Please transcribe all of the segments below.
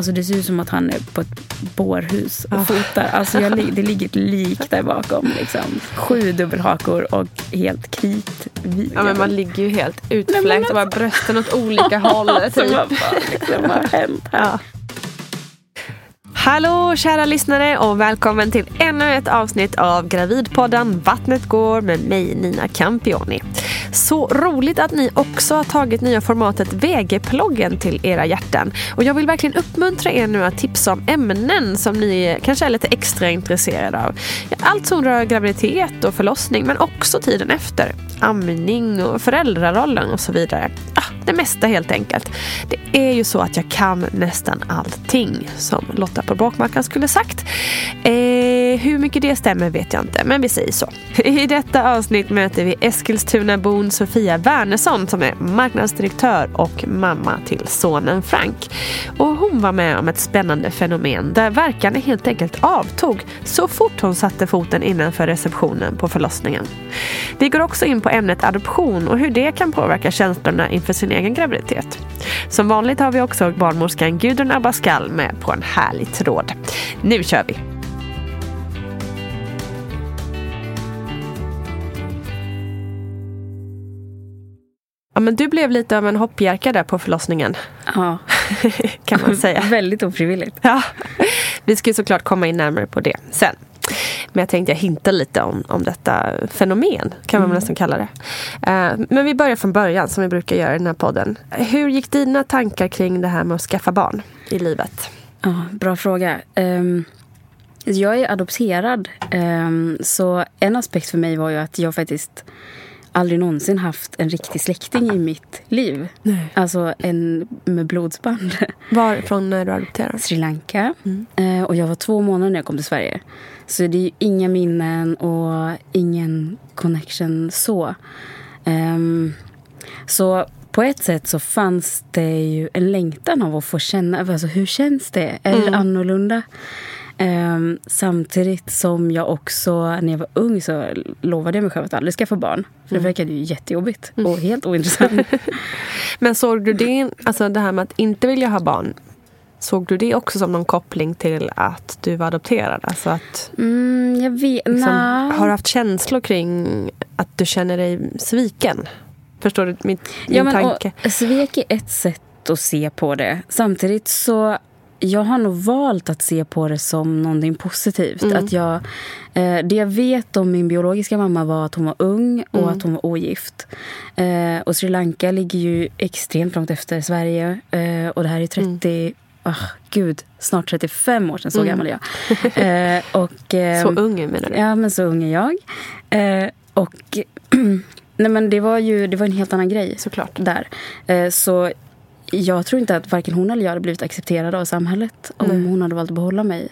Alltså det ser ut som att han är på ett bårhus och fotar. Alltså jag, det ligger ett lik där bakom. Liksom. Sju dubbelhakor och helt kritvit. Ja men man ligger ju helt utfläkt och bara brösten åt olika håll. Alltså, typ. vad fan, liksom, vad har hänt här? Ja. Hallå kära lyssnare och välkommen till ännu ett avsnitt av Gravidpodden Vattnet går med mig Nina Campioni. Så roligt att ni också har tagit nya formatet VG-ploggen till era hjärtan. Och jag vill verkligen uppmuntra er nu att tipsa om ämnen som ni kanske är lite extra intresserade av. Allt som rör graviditet och förlossning men också tiden efter. Amning och föräldrarollen och så vidare. Ah, det mesta helt enkelt. Det är ju så att jag kan nästan allting som Lotta på Bråkmackan skulle sagt. Eh, hur mycket det stämmer vet jag inte, men vi säger så. I detta avsnitt möter vi Eskilstuna-bon Sofia Wernersson som är marknadsdirektör och mamma till sonen Frank. Och hon var med om ett spännande fenomen där verkan helt enkelt avtog så fort hon satte foten innanför receptionen på förlossningen. Vi går också in på ämnet adoption och hur det kan påverka känslorna inför sin egen graviditet. Som vanligt har vi också barnmorskan Gudrun Abascal med på en härlig tråd. Nu kör vi! Ja, men du blev lite av en hoppjerka där på förlossningen. Ja. kan man säga. Väldigt ofrivilligt. Ja. Vi ska ju såklart komma in närmare på det sen. Men jag tänkte jag hinta lite om, om detta fenomen, kan man mm. nästan kalla det. Uh, men vi börjar från början, som vi brukar göra i den här podden. Hur gick dina tankar kring det här med att skaffa barn i livet? Ja, bra fråga. Um, jag är adopterad, um, så en aspekt för mig var ju att jag faktiskt aldrig någonsin haft en riktig släkting i mitt liv. Nej. Alltså en med blodsband. Varifrån när du adopterade? Sri Lanka. Eh, och jag var två månader när jag kom till Sverige. Så det är ju inga minnen och ingen connection så. Ehm, så på ett sätt så fanns det ju en längtan av att få känna, alltså hur känns det? Är det annorlunda? Ehm, samtidigt som jag också, när jag var ung så lovade jag mig själv att aldrig skaffa barn. För det verkade ju jättejobbigt och helt ointressant. Men såg du det, alltså det här med att inte vilja ha barn, såg du det också som någon koppling till att du var adopterad? Alltså att, Mm, jag vet, liksom, har du haft känslor kring att du känner dig sviken? Förstår du mitt, min Ja, men, tanke? och, svek är ett sätt att se på det. Samtidigt så jag har nog valt att se på det som någonting positivt. Att jag, eh, det jag vet om min biologiska mamma var att hon var ung och att hon var ogift. Eh, och Sri Lanka ligger ju extremt långt efter Sverige. Eh, och det här är 30... ah, gud, snart 35 år sedan. Så gammal är jag. Eh, och, eh, Så ung menar du? Ja, men så ung är jag. Eh, och nej, men det var ju det var en helt annan grej. Såklart. Där. Eh, så jag tror inte att varken hon eller jag hade blivit accepterad av samhället om Nej. hon hade valt att behålla mig.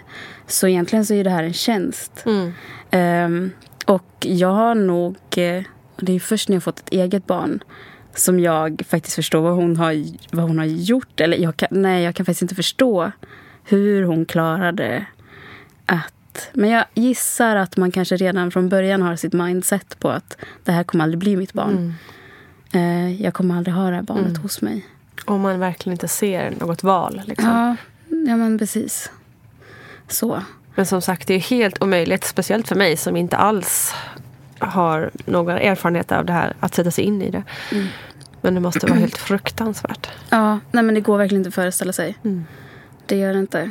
Så egentligen så är det här en tjänst. Mm. Ehm, och jag har nog... Eh, det är först när jag fått ett eget barn som jag faktiskt förstår vad hon har, vad hon har gjort. Eller jag kan, nej, jag kan faktiskt inte förstå hur hon klarade att... Men jag gissar att man kanske redan från början har sitt mindset på att det här kommer aldrig bli mitt barn. Eh, jag kommer aldrig ha det här barnet hos mig. Om man verkligen inte ser något val. Liksom. Ja, ja, men precis. Så. Men som sagt, det är helt omöjligt, speciellt för mig som inte alls har några erfarenheter av det här, att sätta sig in i det. Men det måste vara helt fruktansvärt. Ja, nej men det går verkligen inte att föreställa sig. Det gör det inte.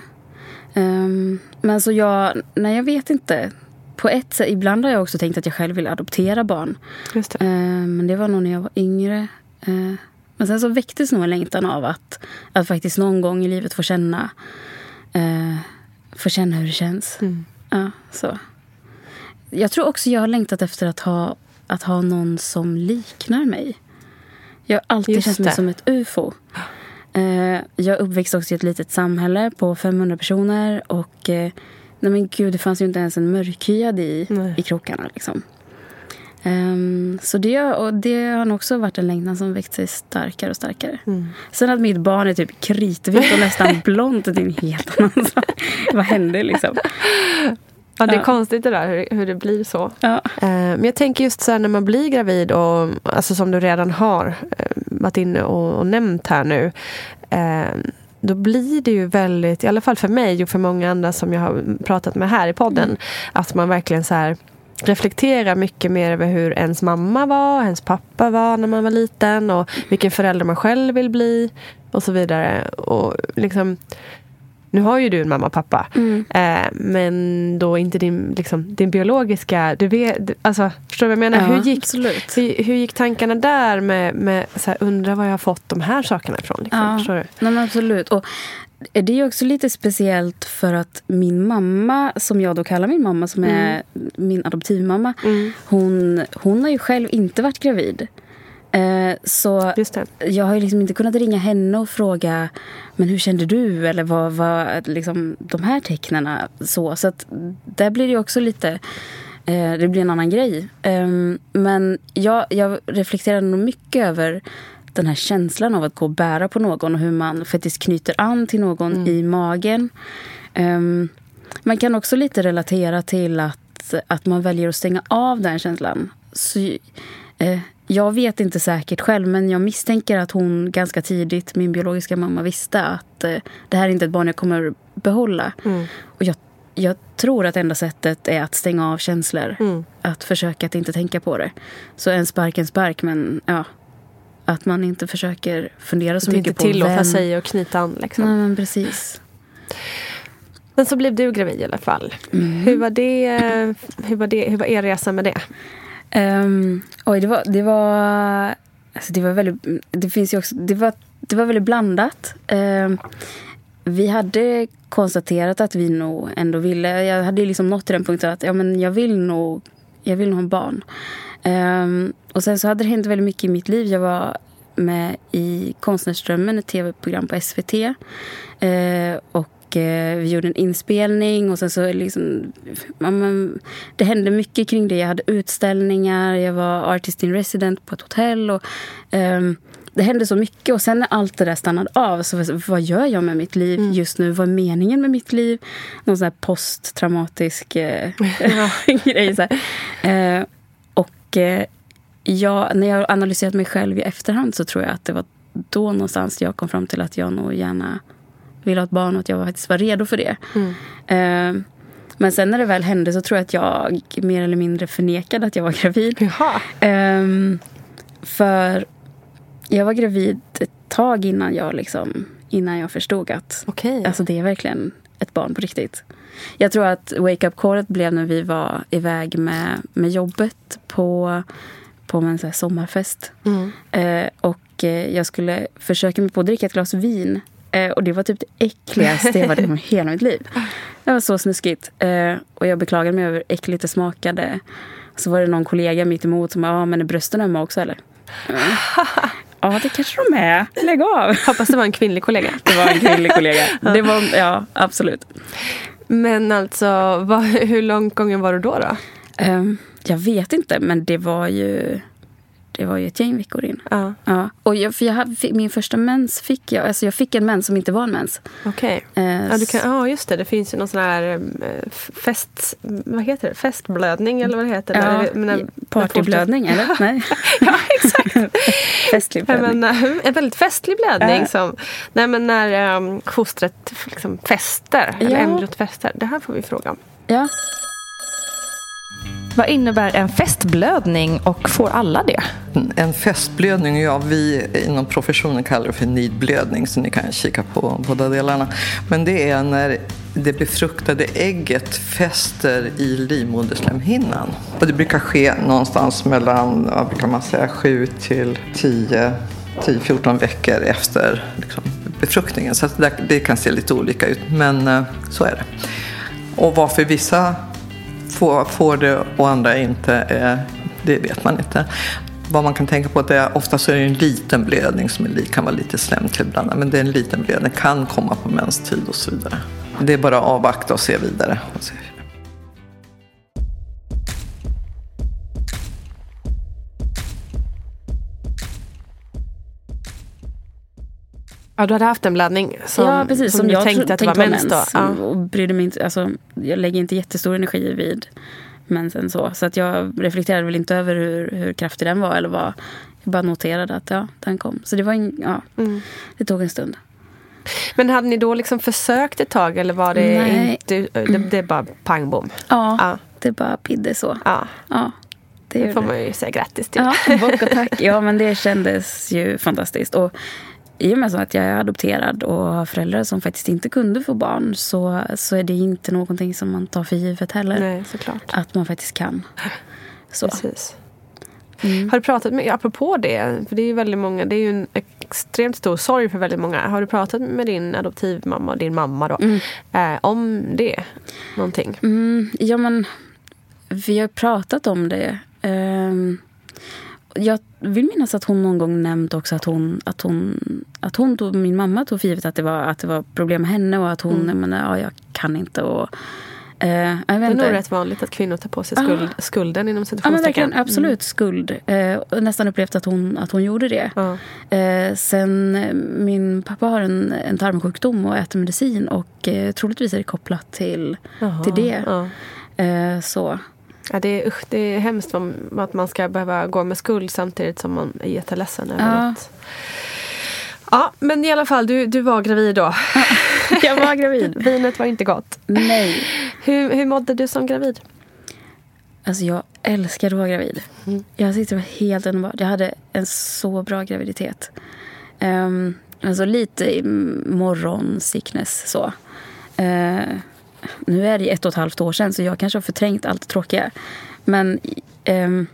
Ehm, men så jag, nej jag vet inte. På ett sätt, ibland har jag också tänkt att jag själv vill adoptera barn. Just det. Ehm, men det var nog när jag var yngre. Ehm, men sen så väcktes nog en längtan av att, att faktiskt någon gång i livet få känna, eh, få känna hur det känns. Ja, så. Jag tror också jag har längtat efter att ha, att ha någon som liknar mig. Jag har alltid Just känt mig det. som ett ufo. Eh, jag uppväxt också i ett litet samhälle på 500 personer. Och eh, nej men gud, det fanns ju inte ens en mörkhyad i, Nej. i krokarna. Liksom. Ehm, så det, och det har nog också varit en längtan som växt sig starkare och starkare. Sen att mitt barn är typ kritvitt och nästan blont, det är en helt annan sak. Vad hände liksom? Ja, det är Ja. konstigt det där, hur, hur det blir så. Ja. Eh, Men jag tänker just så här när man blir gravid och alltså som du redan har eh, varit inne och, och nämnt här nu. eh, Då blir det ju väldigt, i alla fall för mig och för många andra som jag har pratat med här i podden, att man verkligen så här reflekterar mycket mer över hur ens mamma var, ens pappa var när man var liten och vilken förälder man själv vill bli och så vidare. Och liksom, nu har ju du en mamma och pappa. Eh, men då inte din, liksom, din biologiska... Du vet, alltså, förstår du vad jag menar? Ja, hur, gick, hur, hur gick tankarna där med, med så här, undra var jag har fått de här sakerna ifrån? Liksom, Ja. Förstår du? Nej, men absolut. Och det är också lite speciellt för att min mamma, som jag då kallar min mamma, som är min adoptivmamma, hon, hon har ju själv inte varit gravid. Eh, så Just det. jag har liksom inte kunnat ringa henne och fråga men hur kände du? Eller vad var liksom, de här tecknena? Så, så att där blir det också lite... Eh, det blir en annan grej. Ehm, men jag, jag reflekterar nog mycket över den här känslan av att gå och bära på någon och hur man faktiskt knyter an till någon i magen. Ehm, man kan också lite relatera till att, att man väljer att stänga av den känslan. Så, eh, jag vet inte säkert själv, men jag misstänker att hon ganska tidigt, min biologiska mamma, visste att eh, det här är inte ett barn jag kommer behålla. Och jag, jag tror att enda sättet är att stänga av känslor. Att försöka att inte tänka på det. Så en spark en spark, men ja. Att man inte försöker fundera så Att mycket inte på tillåta vem... sig att knyta an. Liksom. Nej, men precis. Men så blev du gravid i alla fall. Hur, var det, hur, var det, hur var er resa med det? Um, oj, det var... Det var, alltså det var väldigt... Det finns ju också... Det var, det var väldigt blandat. Um, vi hade konstaterat att vi nog ändå ville... Jag hade liksom nått till den punkten att ja, men jag vill nog jag vill nog ha barn. Um, och sen så hade det hänt väldigt mycket i mitt liv. Jag var med i Konstnärsdrömmen, ett tv-program på SVT. Uh, och uh, vi gjorde en inspelning och sen så liksom... Man, det hände mycket kring det. Jag hade utställningar, jag var artist in resident på ett hotell. Och, um, det hände så mycket och sen när allt det där stannade av så vad gör jag med mitt liv mm. just nu? Vad är meningen med mitt liv? Någon sån här posttraumatisk eh, grej. Så eh, och eh, jag, när jag analyserat mig själv i efterhand så tror jag att det var då någonstans jag kom fram till att jag nog gärna vill ha ett barn och att jag faktiskt var redo för det. Mm. Eh, men sen när det väl hände så tror jag att jag mer eller mindre förnekade att jag var gravid. Um, för jag var gravid ett tag innan jag, liksom, innan jag förstod att okay. alltså, det är verkligen ett barn på riktigt. Jag tror att wake-up-callet blev när vi var iväg med, med jobbet på, på en så sommarfest. Mm. Eh, och eh, jag skulle försöka mig på att dricka ett glas vin. Eh, och det var typ det äckligaste jag varit med om hela mitt liv. Det var så snuskigt. Eh, och jag beklagade mig över hur äckligt det smakade. Så var det någon kollega mitt emot som sa, ja men är brösten ömma också eller? Mm. Ja, det kanske de är. Lägg av. Hoppas det var en kvinnlig kollega. Det var en kvinnlig kollega. Det var, ja, absolut. Men alltså, vad, hur långt gången var du då? då? Um, jag vet inte, men det var ju det var ju ett gäng veckor in. Ja. ja. Och jag, för jag hade, min första mens fick jag, alltså jag fick en mens som inte var en mens. Okej. Okay. Eh, ja, ja, just det. Det finns ju någon sån här eh, fest, vad heter det? festblödning eller vad det heter. Ja, när, partyblödning eller? Nej. ja, exakt. festlig blödning. Men, eh, en väldigt festlig blödning. Äh. Som, nej, men när um, fostret liksom fäster, ja. eller embryot fäster. Det här får vi fråga om. Ja. Vad innebär en festblödning och får alla det? En festblödning, ja vi inom professionen kallar det för nidblödning så ni kan kika på båda delarna. Men det är när det befruktade ägget fäster i livmoderslemhinnan. Och det brukar ske någonstans mellan, vad brukar man säga, 7 till 10 10-14 veckor efter liksom, befruktningen. Så det, det, kan se lite olika ut, men eh, så är det. Och varför vissa får, får det och andra inte, eh, det vet man inte. Vad man kan tänka på är att ofta så är det en liten blödning som är, kan vara lite slemklubbande. Men det är en liten blödning, kan komma på menstid och så vidare. Det är bara att avvakta och se vidare. Ja, du hade haft en blödning som, ja, precis, som, som jag tänkte att det var mens. Då. Ja. Och brydde mig inte, alltså, jag lägger inte jättestor energi vid mensen. Så, så att jag reflekterade väl inte över hur, hur kraftig den var. Eller vad. Jag bara noterade att ja, den kom. Så det, var en, ja, mm. det tog en stund. Men hade ni då liksom försökt ett tag eller var det Nej. inte, det, det bara pang bom? Ja, ja, det bara bidde så. Ja. ja det, det får man ju säga grattis till. Ja, tack. Ja, men det kändes ju fantastiskt. Och i och med att jag är adopterad och har föräldrar som faktiskt inte kunde få barn så, så är det inte någonting som man tar för givet heller. Nej, såklart. Att man faktiskt kan. Så. Precis. Mm. Har du pratat med, apropå det, för det är ju väldigt många, det är ju en extremt stor sorg för väldigt många. Har du pratat med din adoptivmamma, din mamma då, mm. eh, om det? Någonting? Mm, ja men, vi har pratat om det. Um, jag vill minnas att hon någon gång nämnt också att hon, att hon, att hon tog, min mamma tog för givet att det var, att det var problem med henne och att hon, mm. menar, ja, jag kan inte och Eh, det är nog rätt vanligt att kvinnor tar på sig skuld, ah. skulden inom citationstecken. Ja, absolut, mm. skuld. Eh, nästan upplevt att hon, att hon gjorde det. Eh, sen, min pappa har en, en tarmsjukdom och äter medicin och eh, troligtvis är det kopplat till, till det. Så. Ja, det, är, usch, det är hemskt att man ska behöva gå med skuld samtidigt som man är jätteledsen över ja. något. Ja, men i alla fall, du, du var gravid då. jag var gravid. Vinet var inte gott. Nej. Hur, hur mådde du som gravid? Alltså jag älskade att vara gravid. Mm. Jag tyckte det var helt underbart. Jag hade en så bra graviditet. Um, alltså lite morgonsickness så. Uh, nu är det ett och ett halvt år sedan så jag kanske har förträngt allt det tråkiga. Men um,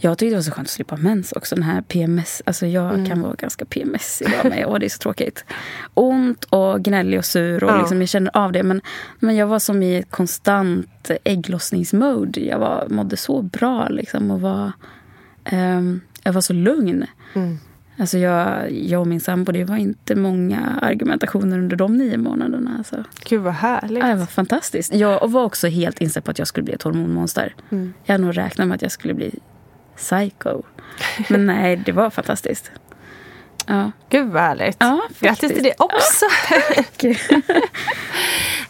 Jag tyckte det var så skönt att slippa mens också. Den här PMS. Alltså jag Mm. kan vara ganska PMS idag med. Och det är så tråkigt. Ont och gnällig och sur. Och Ja. liksom, jag känner av det. Men, men jag var som i ett konstant ägglossningsmode. Jag var, mådde så bra liksom. Och var, ehm, jag var så lugn. Mm. Alltså jag, jag och min sambo, det var inte många argumentationer under de nio månaderna. Alltså. Gud vad härligt. Ja, det var fantastiskt. Jag var också helt inställd på att jag skulle bli ett hormonmonster. Mm. Jag hade nog räknat med att jag skulle bli psycho. Men nej, det var fantastiskt. Ja. Gud vad härligt. Ja, Grattis till det också.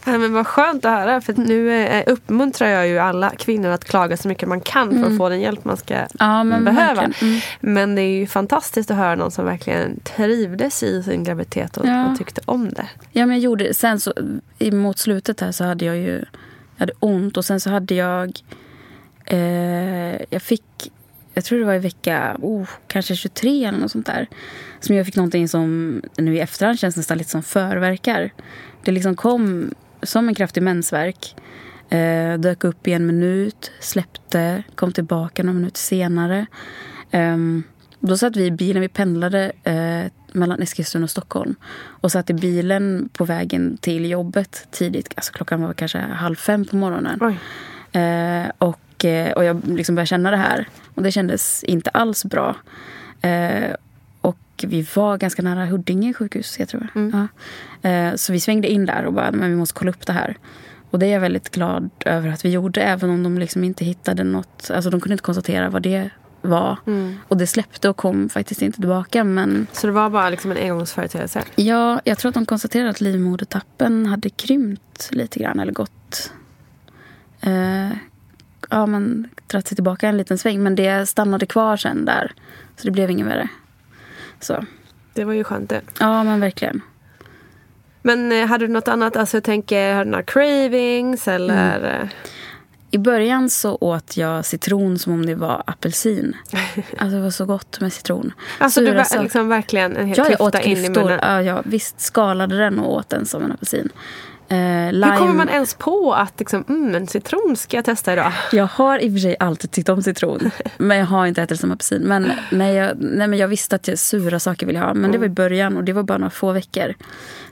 Ja, men vad skönt att höra. För att nu eh, uppmuntrar jag ju alla kvinnor att klaga så mycket man kan för att få den hjälp man ska Ja, men behöva. Mm. Men det är ju fantastiskt att höra någon som verkligen trivdes i sin graviditet och, Ja. och tyckte om det. Ja, men jag gjorde Sen så, mot slutet här så hade jag ju jag hade ont och sen så hade jag... Eh, jag fick, jag tror det var i vecka oh, kanske 23 eller något sånt där. Som jag fick någonting som nu i efterhand känns nästan lite som förverkar. Det liksom kom som en kraftig mensvärk. Eh, dök upp i en minut, släppte, kom tillbaka några minuter senare. Ehm, då satt vi i bilen, vi pendlade eh, mellan Eskilstuna och Stockholm. Och satt i bilen på vägen till jobbet tidigt. Alltså klockan var kanske halv fem på morgonen. Eh, och, eh, och jag liksom började känna det här. Och det kändes inte alls bra. Eh, och vi var ganska nära Huddinge sjukhus, jag tror jag. Ja. Eh, så vi svängde in där och bara, men vi måste kolla upp det här. Och det är jag väldigt glad över att vi gjorde, även om de liksom inte hittade något. Alltså de kunde inte konstatera vad det var. Och det släppte och kom faktiskt inte tillbaka. Men Så det var bara liksom en engångsföreteelse? ja, jag tror att de konstaterade att livmodertappen hade krympt lite grann eller gått... Eh, ja, men dragit sig tillbaka en liten sväng. Men det stannade kvar sen där. Så det blev ingen värre. Så, Det var ju skönt det. ja men verkligen. Men eh, hade du något annat? Alltså jag tänker, hade du några cravings eller? eh, I början så åt jag citron som om det var apelsin. Alltså det var så gott med citron. Alltså du Sura var saker. liksom verkligen en hel Ja, jag åt klyfta in i klyftor. munnen. Ja, ja, visst skalade den och åt den som en apelsin. Eh, lime. Hur kommer man ens på att liksom, mm, en citron ska jag testa idag? Jag har i och för sig alltid tyckt om citron. men jag har inte ätit det som apelsin. Men, nej, jag, nej, men jag visste att jag sura saker ville jag ha. Men det var i början och det var bara några få veckor.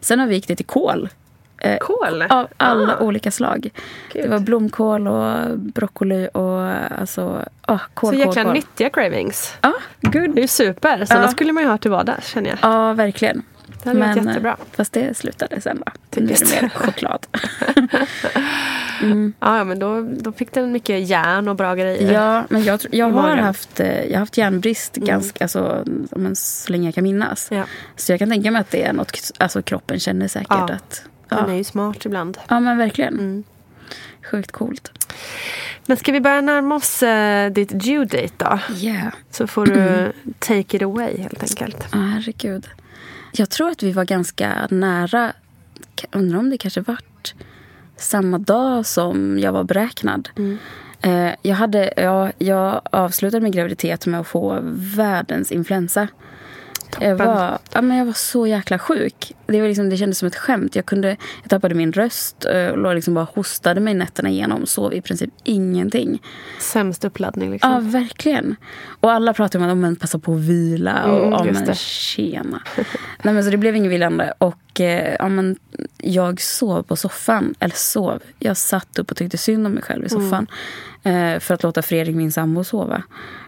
Sen har vi gick det till kål. Eh, Kål? Av alla Ah. olika slag. Gud. Det var blomkål och broccoli och alltså, ah, kål, Så jäkla nyttiga cravings. Ja, Det är good. ju super. Sådana Ja. skulle man ju ha till vardags känner jag. Ja, verkligen. Det hade varit Men, jättebra. eh, Fast det slutade sen va? Nu är Typiskt. det mer choklad. Ja, ja, men då, då fick den mycket järn och bra grejer. Ja, men jag, jag har haft, eh, jag har haft järnbrist ganska, alltså, men så länge jag kan minnas. Ja. Så jag kan tänka mig att det är något alltså kroppen känner säkert Ja. att... Den är Ja, ju smart ibland. ja men verkligen. Mm. Sjukt coolt. Men ska vi börja närma oss eh, ditt due date då? Yeah. Så får du take it away helt enkelt. Ja, herregud. Jag tror att vi var ganska nära. Undrar om det kanske vart samma dag som jag var beräknad. Eh, jag, hade, ja, jag avslutade min graviditet med att få världens influensa. Jag var, ja, men jag var så jäkla sjuk. Det, var liksom, det kändes som ett skämt. Jag, kunde, jag tappade min röst eh, och låg liksom bara hostade mig nätterna igenom. Sov i princip ingenting. Sämst uppladdning liksom. Ja, verkligen. Och alla pratade om att men, passa på att vila. Och, Mm, ja, men, det. tjena. Nej, men, så det blev ingen vilande. Och eh, ja, men, jag sov på soffan. Eller sov. Jag satt upp och tyckte synd om mig själv i Mm. soffan. Eh, för att låta Fredrik, min sambo, sova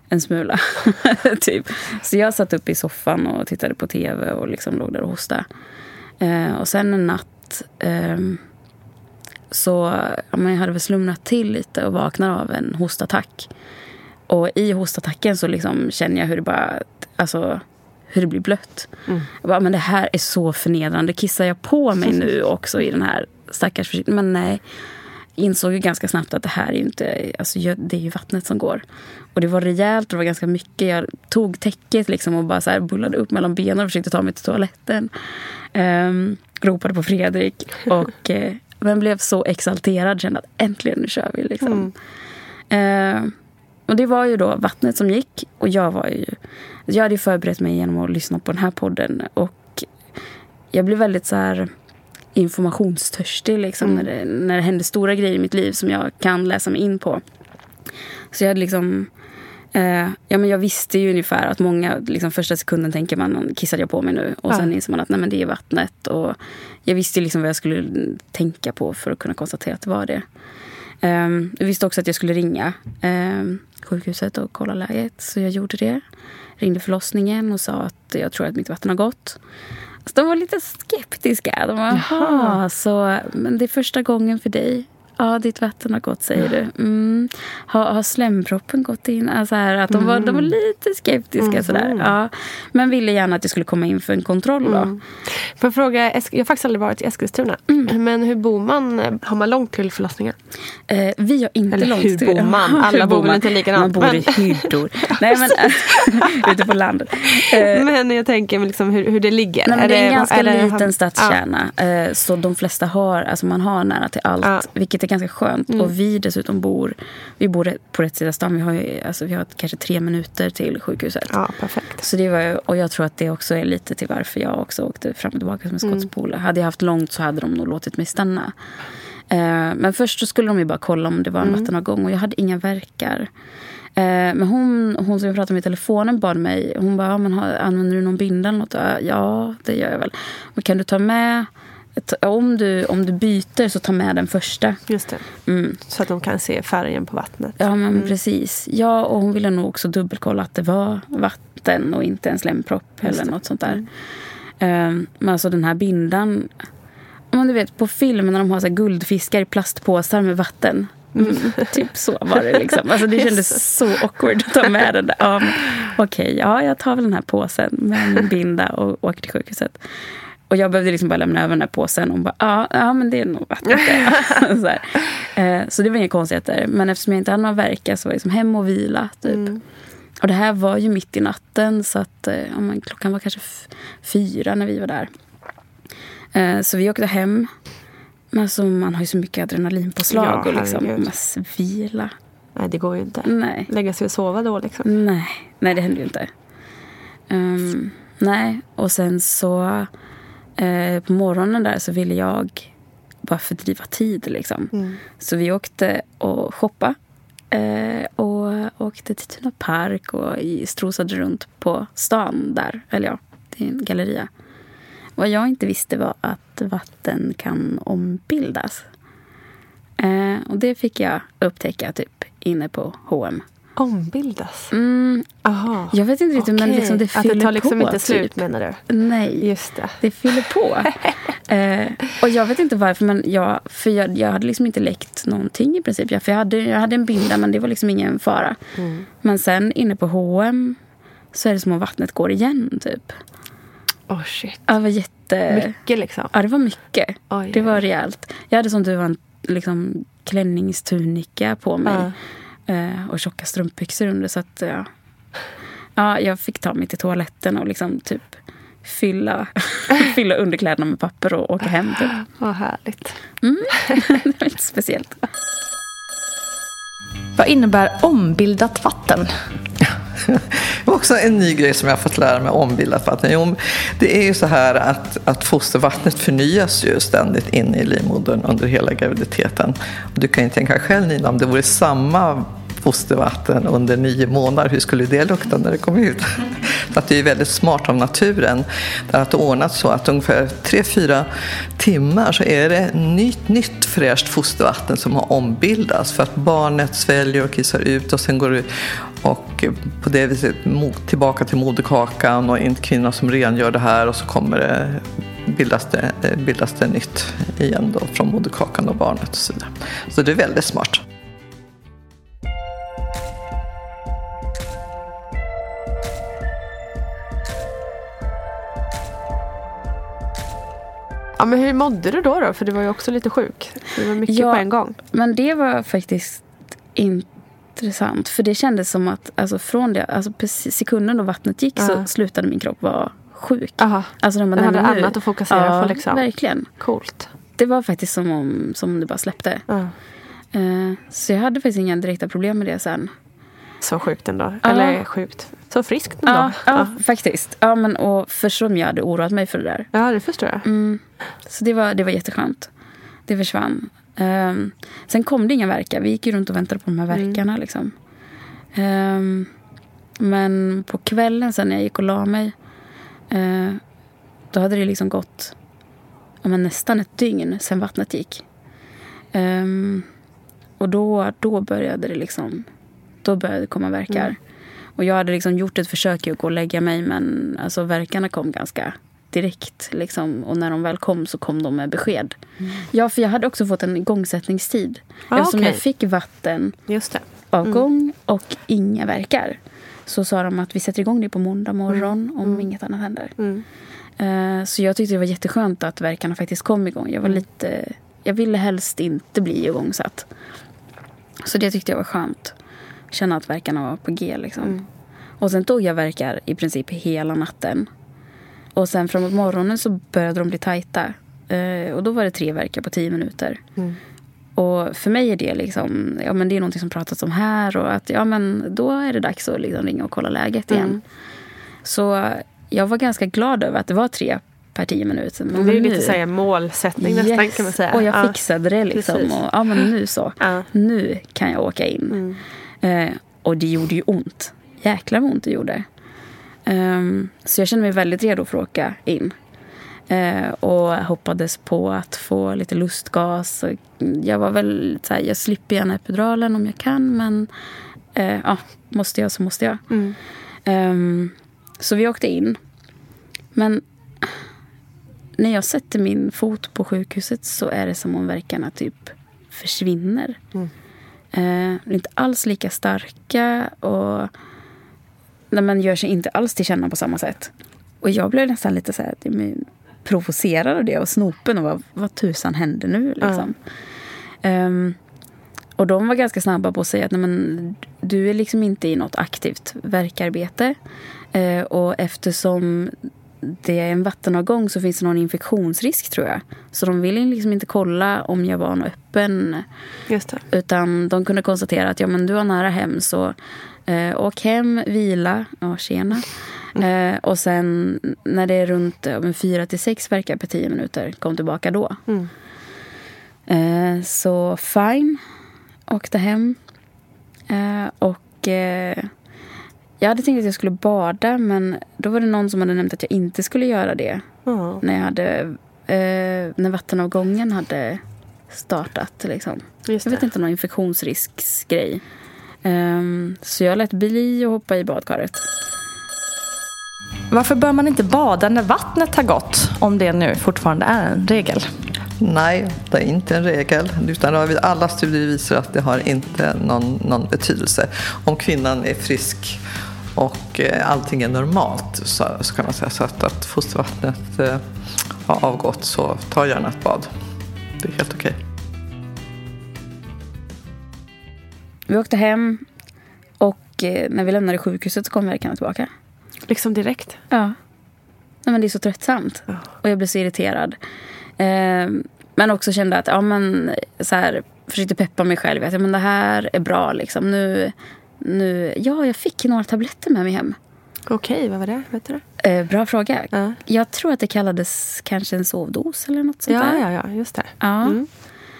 en smula. typ. Så jag satt upp i soffan och tittade på tv och liksom låg där och hostade. Eh, och sen en natt ehm, så ja, men jag hade väl slumnat till lite och vaknar av en hostattack. Och i hostattacken så liksom känner jag hur det bara, alltså hur det blir blött. Jag bara, men det här är så förnedrande. Kissar jag på mig nu också i den här stackars försiktigheten? Men nej. Insåg ju ganska snabbt att det här är ju inte, alltså det är ju vattnet som går. Och det var rejält och det var ganska mycket. Jag tog täcket liksom och bara så här bullade upp mellan benen och försökte ta mig till toaletten. Um, ropade på Fredrik och eh, men blev så exalterad. Kände att äntligen nu kör vi liksom. Eh, och det var ju då vattnet som gick. Och jag var ju... Jag hade ju förberett mig genom att lyssna på den här podden. Och jag blev väldigt så här informationstörstig liksom, när, det, när det hände stora grejer i mitt liv som jag kan läsa mig in på. Så jag hade liksom Eh, ja, men jag visste ju ungefär att många, liksom, första sekunden tänker man kissade jag på mig nu? Och Ja. sen inser man att nej, men det är vattnet. Och jag visste liksom vad jag skulle tänka på för att kunna konstatera att det var det. Um, jag visste också att jag skulle ringa um, sjukhuset och kolla läget. Så jag gjorde det. Ringde förlossningen och sa att jag tror att mitt vatten har gått. Så de var lite skeptiska. De var, Jaha, så, men det är första gången för dig. Ja, ditt vatten har gått, säger du. Mm. Har, har slemproppen gått in? Alltså här, att de, var, de var lite skeptiska. Sådär. Ja, men ville gärna att jag skulle komma in för en kontroll. Då. Får jag fråga, jag har faktiskt aldrig varit i Eskilstuna. Mm. Men hur bor man? Har man långt till förlossningen? Eh, vi har inte Eller långt hur till- bor man? Hur Alla bor väl man? inte likadant, Man bor i hyddor. Nej, men ute på landet. Eh, Men jag tänker liksom hur, hur det ligger. Nej, det är en ganska är det- liten stadskärna. Eh, Så de flesta har, alltså man har nära till allt. Ja. Mm. Vilket är ganska skönt. Och vi dessutom bor, vi bor på rätt sida stan. Vi har, ju, alltså vi har kanske tre minuter till sjukhuset. Ja, perfekt. Så det var, och jag tror att det också är lite till varför jag också åkte fram och tillbaka som en Mm. skottspole. Hade jag haft långt så hade de nog låtit mig stanna. Eh, men först så skulle de ju bara kolla om det var en Mm. vattenavgång och jag hade inga verkar. Eh, men hon, hon som jag pratade med i telefonen bad mig, hon bara, ja, men använder du någon binda eller något? Ja, det gör jag väl. Men kan du ta med, om du, om du byter så ta med den första. Just det. Mm. Så att de kan se färgen på vattnet. Ja, men precis. Ja, och hon ville nog också dubbelkolla att det var vatten och inte en slempropp eller något sånt där. Ehm, men alltså den här bindan... Men du vet, på film när de har så guldfiskar i plastpåsar med vatten. Mm, typ så var det liksom. Alltså det kändes så awkward att ta med den där. Ja, Okej, ja jag tar väl den här påsen med min binda och åker till sjukhuset. Och jag behövde liksom bara lämna över den här påsen och hon bara, ja, ja men det är nog vattnet det. så. Eh, så det var inga konstigheter. Men eftersom jag inte hade några verkar så var jag liksom hem och vila. Typ. Och det här var ju mitt i natten så att eh, ja, men klockan var kanske fyra när vi var där. Eh, så vi åkte hem. Men alltså, man har ju så mycket adrenalinpåslag Ja, och liksom, herregud. man svila. Nej, det går ju inte. Nej. Lägga sig och sova då liksom. Nej, nej det hände ju inte. Ehm, nej, och sen så eh, på morgonen där så ville jag bara fördriva tid liksom. Så vi åkte och shoppa eh, och åkte till Tuna Park och strosade runt på stan där. Eller ja, det är en galleria. Vad jag inte visste var att vatten kan ombildas. Eh, och det fick jag upptäcka typ inne på H&M. Ombildas? Mm, Aha. jag vet inte riktigt, men Okej. liksom det Att fyller det tar liksom på. inte slut typ. menar du? Nej, Just det. det fyller på. eh, och jag vet inte varför, men jag, för jag, jag hade liksom inte läckt någonting i princip. Jag, för jag, hade, jag hade en binda, men det var liksom ingen fara. Mm. Men sen inne på H&M så är det som om vattnet går igen, typ. Oh shit. Ja, Det var jätte... Mycket liksom. Ja, det var mycket. Oj, det var rejält. Jag hade som du var en liksom, klänningstunika på mig. Ja. Eh, och tjocka strumpbyxor under. Så att, ja. ja, jag fick ta mig till toaletten och liksom typ fylla, fylla underkläderna med papper och åka hem. Typ. Vad härligt. det var lite speciellt. Vad innebär ombildat vatten? Också en ny grej som jag har fått lära mig om ombildat vatten. Jo, det är ju så här att, att fostervattnet förnyas ju ständigt inne i livmodern under hela graviditeten. Du kan ju tänka själv Nina, om det vore samma fostervatten under nio månader, hur skulle det lukta när det kom ut? Så att det är väldigt smart av naturen att ordna så att ungefär tre fyra timmar så är det nytt, nytt fräscht fostervatten som har ombildats för att barnet sväljer och kissar ut och sen går det och på det viset tillbaka till moderkakan och en kvinna som rengör det här och så kommer det bildas det, bildas det nytt igen då från moderkakan och barnet och så vidare. Så det är väldigt smart. Ja, men hur mådde du då? då? För du var ju också lite sjuk. Det var mycket Ja. på en gång. Men det var faktiskt intressant. För det kändes som att alltså från det, alltså sekunden då vattnet gick Ja. så slutade min kropp vara sjuk. Aha. Alltså när man Du hade nu- annat att fokusera ja, på, liksom. verkligen. Coolt. Det var faktiskt som om, som om det bara släppte. Ja. Eh, så jag hade faktiskt inga direkta problem med det sen. Så sjukt ändå. Eller sjukt. Så friskt ändå. Ja, ja, faktiskt. Ja, men, och för som jag hade oroat mig för det där. ja, det förstår jag. Mm. Så det var, det var jätteskönt. Det försvann. Ehm, sen kom det inga verkar. Vi gick ju runt och väntade på de här verkarna. Liksom. Ehm, Men på kvällen sen när jag gick och la mig. Eh, då hade det liksom gått ja, men nästan ett dygn sen vattnet gick. Ehm, och då, då började det liksom... Då började det komma verkar. Mm. Och jag hade liksom gjort ett försök att gå och lägga mig men alltså verkarna kom ganska direkt. Liksom. Och när de väl kom så kom de med besked. Ja, för jag hade också fått en igångsättningstid. Ah, Eftersom okej. jag fick vatten Just det. avgång och inga verkar. Så sa de att vi sätter igång det på måndag morgon om inget annat händer. Mm. Eh, Så jag tyckte det var jätteskönt att verkarna faktiskt kom igång. Jag var lite... Jag ville helst inte bli igångsatt. Så det tyckte jag var skönt. Känna att verkarna var på G liksom. Och sen tog jag verkar i princip hela natten. Och sen framåt morgonen så började de bli tajta. Eh, Och då var det tre verkar på tio minuter. Och för mig är det liksom, ja men det är någonting som pratats om här och att ja men då är det dags att liksom ringa och kolla läget igen. Så jag var ganska glad över att det var tre per tio minuter. Men Det är nu- lite så här målsättning nästan Yes. kan man säga. Och jag Ja. fixade det liksom. Precis. Och, ja men nu så. Ja. Nu kan jag åka in. Eh, och det gjorde ju ont. Jäklar vad ont det gjorde. Ehm, så jag kände mig väldigt redo för att åka in. Eh, och hoppades på att få lite lustgas. Jag var väl så här, jag slipper gärna epiduralen om jag kan men eh, ja, måste jag så måste jag. Mm. Ehm, så vi åkte in. Men när jag sätter min fot på sjukhuset så är det som om verkarna typ försvinner. Mm. Eh, inte alls lika starka och nej, men gör sig inte alls till känna på samma sätt. Och jag blev nästan lite så här, provocerad av det och snopen och vad, vad tusan hände nu liksom. Ehm, och de var ganska snabba på att säga att nej, men, du är liksom inte i något aktivt verkarbete. Eh, och eftersom det är en vattenavgång så finns det någon infektionsrisk tror jag. Så de ville liksom inte kolla om jag var någon öppen. Utan de kunde konstatera att ja, men du har nära hem så eh, åk hem, vila, ja tjena. Eh, och sen när det är runt men fyra till sex verkar per tio minuter, kom tillbaka då. Mm. Eh, så fine, åkte hem. Eh, och eh, jag hade tänkt att jag skulle bada men då var det någon som hade nämnt att jag inte skulle göra det. Ja. När, jag hade, eh, när vattenavgången hade startat. Liksom. Jag vet det. inte, någon infektionsrisksgrej. Um, så jag lät bli att hoppa i badkaret. Varför bör man inte bada när vattnet har gått? Om det nu fortfarande är en regel. Nej, det är inte en regel. Utan alla studier visar att det har inte någon, någon betydelse. Om kvinnan är frisk och eh, allting är normalt så, så kan man säga så att, att fostervattnet eh, har avgått så ta gärna ett bad. Det är helt okej. Vi åkte hem och eh, när vi lämnade sjukhuset så kom verkarna tillbaka. Liksom direkt. Ja. Nej, men det är så tröttsamt. Och jag blev så irriterad. Ehm, men också kände att, ja men så här, försökte peppa mig själv. Att ja, men det här är bra liksom. Nu, nu, ja, jag fick några tabletter med mig hem. Okej, vad var det? Vet du det? Eh, bra fråga. Ja. Jag tror att det kallades kanske en sovdos eller något sånt Ja, där. ja, ja, just det. Ja. Mm.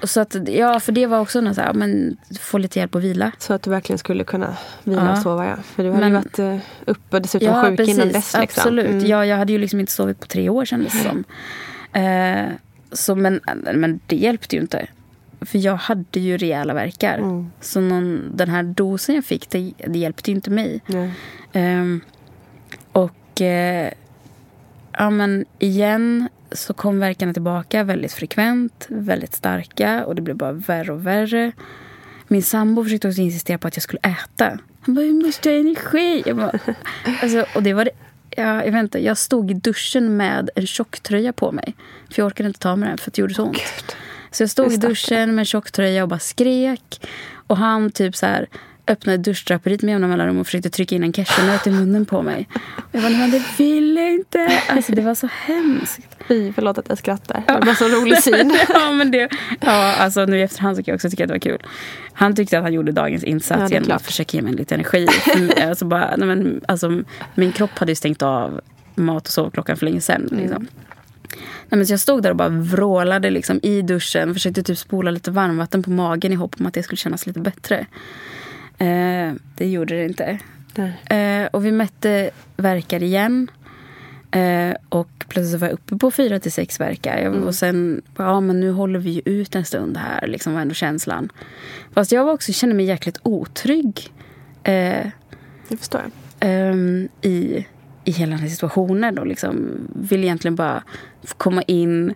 Så att, ja, för det var också något så här, men få lite hjälp att vila. Så att du verkligen skulle kunna vila Ja. och sova, ja. För du hade Men- ju varit eh, uppe och dessutom sjuk innan dess. Liksom. Absolut. Mm. Ja, jag hade ju liksom inte sovit på tre år kändes det som. Eh, så, men, men det hjälpte ju inte. För jag hade ju rejäla verkar. Mm. Så någon, den här dosen jag fick, det, det hjälpte ju inte mig. Ehm, och eh, ja, men igen så kom verkarna tillbaka väldigt frekvent, väldigt starka och det blev bara värre och värre. Min sambo försökte också insistera på att jag skulle äta. Han bara, jag måste ha energi. Jag bara, alltså, och det var det, ja, jag vet inte, jag stod i duschen med en tjocktröja på mig. För jag orkade inte ta med den för att det gjorde så ont. Så jag stod i duschen med tjocktröja och bara skrek. Och han typ så här öppnade duschdraperiet med jämna mellanrum och försökte trycka in en cashewnöt i munnen på mig. Jag bara, men det vill jag inte. Alltså det var så hemskt. Fy, förlåt att jag skrattar. Det var så rolig syn. ja, men det, ja, alltså nu i efterhand så kan jag också tycka att det var kul. Han tyckte att han gjorde dagens Ja, insats är genom klart. att försöka ge mig lite energi. Alltså bara, nej, men, alltså, min kropp hade ju stängt av mat och sovklockan för länge sedan. Liksom. Nej, men så jag stod där och bara vrålade liksom, i duschen. Försökte typ spola lite varmvatten på magen i hopp om att det skulle kännas lite bättre. Eh, det gjorde det inte. Eh, och vi mätte verkar igen. Eh, och plötsligt var jag uppe på fyra till sex verkar. Mm. Och sen, ja men nu håller vi ju ut en stund här, liksom var ändå känslan. Fast jag var också, kände mig jäkligt otrygg. Eh, det förstår jag. Eh, I, I hela den här situationen. Och liksom vill egentligen bara komma in,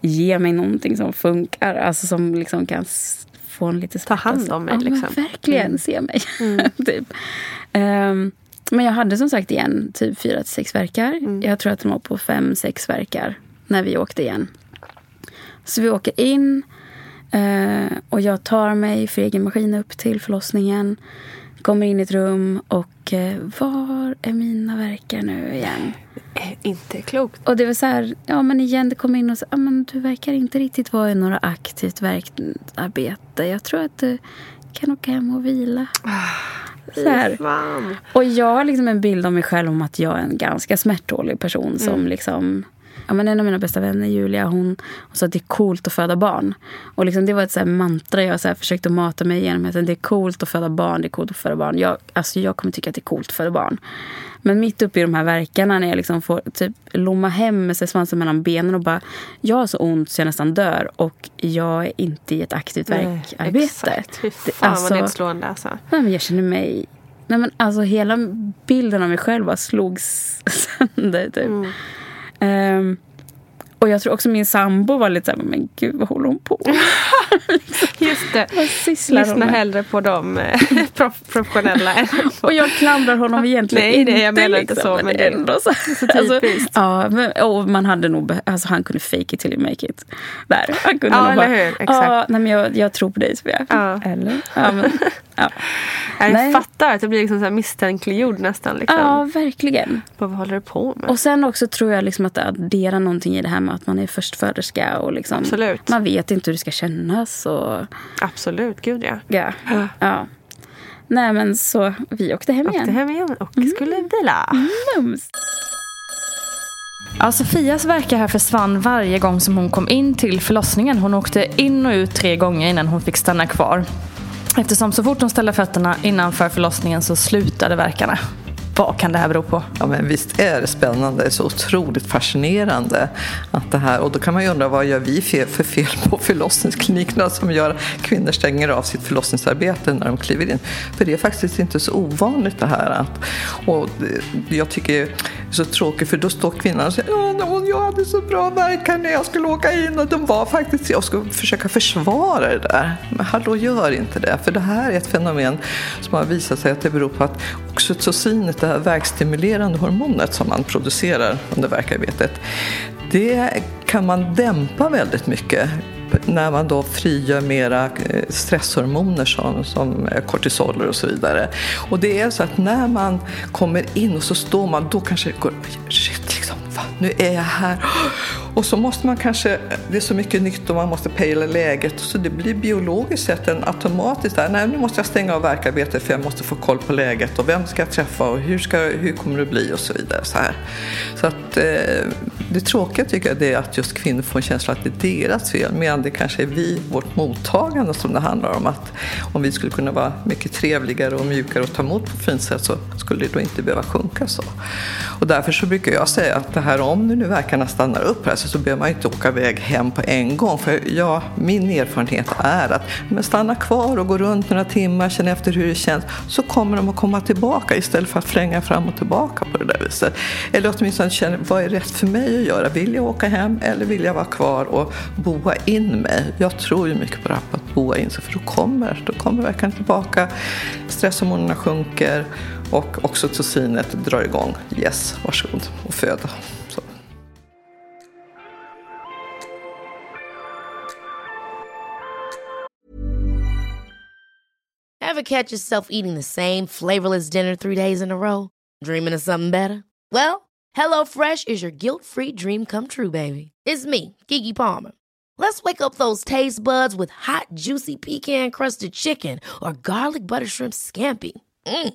ge mig någonting som funkar. Alltså som liksom kan få en lite Ta hand om mig. Ja, liksom. verkligen mm. se mig. Mm. typ. Um, men jag hade som sagt igen typ fyra till sex verkar. Mm. Jag tror att den var på fem, sex verkar när vi åkte igen. Så vi åker in uh, och jag tar mig för egen maskin upp till förlossningen. Kommer in i ett rum och uh, var är mina verkar nu igen? Inte klokt. Och det var så här, ja men igen det kom in och sa, ja men du verkar inte riktigt vara i några aktivt verkarbete. Jag tror att du kan åka hem och vila. Så här. Och jag har liksom en bild av mig själv om att jag är en ganska smärttålig person som mm. liksom Ja, men en av mina bästa vänner, Julia, hon, hon sa att det är coolt att föda barn. Och liksom, det var ett så mantra jag så försökte mata mig igenom. Att det är coolt att föda barn, det är coolt att föda barn. Jag, alltså, jag kommer tycka att det är coolt att föda barn. Men mitt uppe i de här verkarna när jag liksom får typ lomma hem med sig svansen mellan benen och bara Jag har så ont så jag nästan dör och jag är inte i ett aktivt verkarbete. Exakt. Fy fan alltså, vad nedslående alltså. Nej, men jag känner mig Nej, men alltså, hela bilden av mig själv bara slogs sönder. Typ. Mm. Um, och jag tror också min sambo var lite såhär, men gud vad håller hon på Just det. Lyssna hellre på de eh, professionella. och jag klandrar honom egentligen Nej, inte. Nej, jag menar inte liksom, så. Men det är ändå så. så alltså, ja, men, och man hade nog, alltså han kunde fake it till you make it. Där. Han kunde ja, nog bara, hur. Exakt. Ja, nej, men jag, jag tror på dig Sofia. Ja. Eller? Ja, men, ja. Jag nej. fattar att det blir liksom så här misstänkliggjord nästan. Liksom. Ja, verkligen. På vad håller du på med? Och sen också tror jag liksom att det adderar någonting i det här med att man är förstföderska. Och liksom, Absolut. Man vet inte hur det ska kännas. Och, Absolut, gud ja. Ja. ja. Nej men så vi åkte hem igen. Åkte hem igen och mm. skulle vila. Mums. Ja, Sofias verkar här försvann varje gång som hon kom in till förlossningen. Hon åkte in och ut tre gånger innan hon fick stanna kvar. Eftersom så fort hon ställde fötterna innanför förlossningen så slutade verkarna. Vad kan det här bero på? Ja, men visst är det spännande. Det är så otroligt fascinerande. Att det här, och då kan man ju undra vad gör vi för fel på förlossningsklinikerna som gör att kvinnor stänger av sitt förlossningsarbete när de kliver in. För det är faktiskt inte så ovanligt det här. Att, och jag tycker det är så tråkigt för då står kvinnan och säger ja, jag hade så bra verkan när jag skulle åka in och de var faktiskt, jag ska försöka försvara det där. Men hallå, gör inte det. För det här är ett fenomen som har visat sig att det beror på att oxytocinet det här verkstimulerande hormonet som man producerar under verkarbetet, det kan man dämpa väldigt mycket när man då frigör mera eh, stresshormoner som, som eh, kortisoler och så vidare. Och det är så att när man kommer in och så står man, då kanske det går, shit liksom, va, nu är jag här. Och så måste man kanske, det är så mycket nytt och man måste pejla läget. Så det blir biologiskt sett en automatiskt där, nej nu måste jag stänga av verkarbetet för jag måste få koll på läget och vem ska jag träffa och hur, ska, hur kommer det bli och så vidare. Så, här. så att eh, det tråkiga tycker jag är att just kvinnor får en känsla att det är deras fel medan det kanske är vi, vårt mottagande som det handlar om. Att om vi skulle kunna vara mycket trevligare och mjukare och ta emot på fint sätt så skulle det då inte behöva sjunka så. Och därför så brukar jag säga att det här om nu verkarna stannar upp här så behöver man inte åka iväg hem på en gång. För ja, min erfarenhet är att men stanna kvar och gå runt några timmar, känna efter hur det känns, så kommer de att komma tillbaka istället för att flänga fram och tillbaka på det där viset. Eller åtminstone känna, vad är rätt för mig att göra? Vill jag åka hem eller vill jag vara kvar och boa in mig? Jag tror ju mycket på det här på att boa in sig, för då kommer, då kommer verkan tillbaka, stresshormonerna sjunker och oxytocinet drar igång. Yes, varsågod och föda. Så. Ever catch yourself eating the same flavorless dinner three days in a row? Dreaming of something better? Well, Hello Fresh is your guilt-free dream come true, baby. It's me, Gigi Palmer. Let's wake up those taste buds with hot, juicy pecan-crusted chicken or garlic butter shrimp scampi. Mm.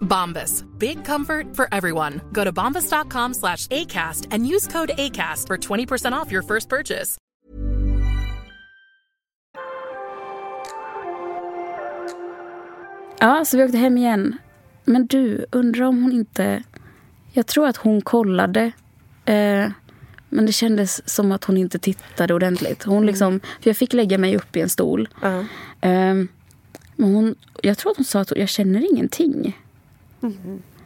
Bombas. Big comfort for everyone. Go to bombas.com slash ACAST and use code ACAST for 20% off your first purchase. Ja, så vi åkte hem igen. Men du, undrar om hon inte... Jag tror att hon kollade. Eh, men det kändes som att hon inte tittade ordentligt. Hon liksom, för jag fick lägga mig upp i en stol. Ja. Eh, men hon, jag tror att hon sa att jag känner ingenting.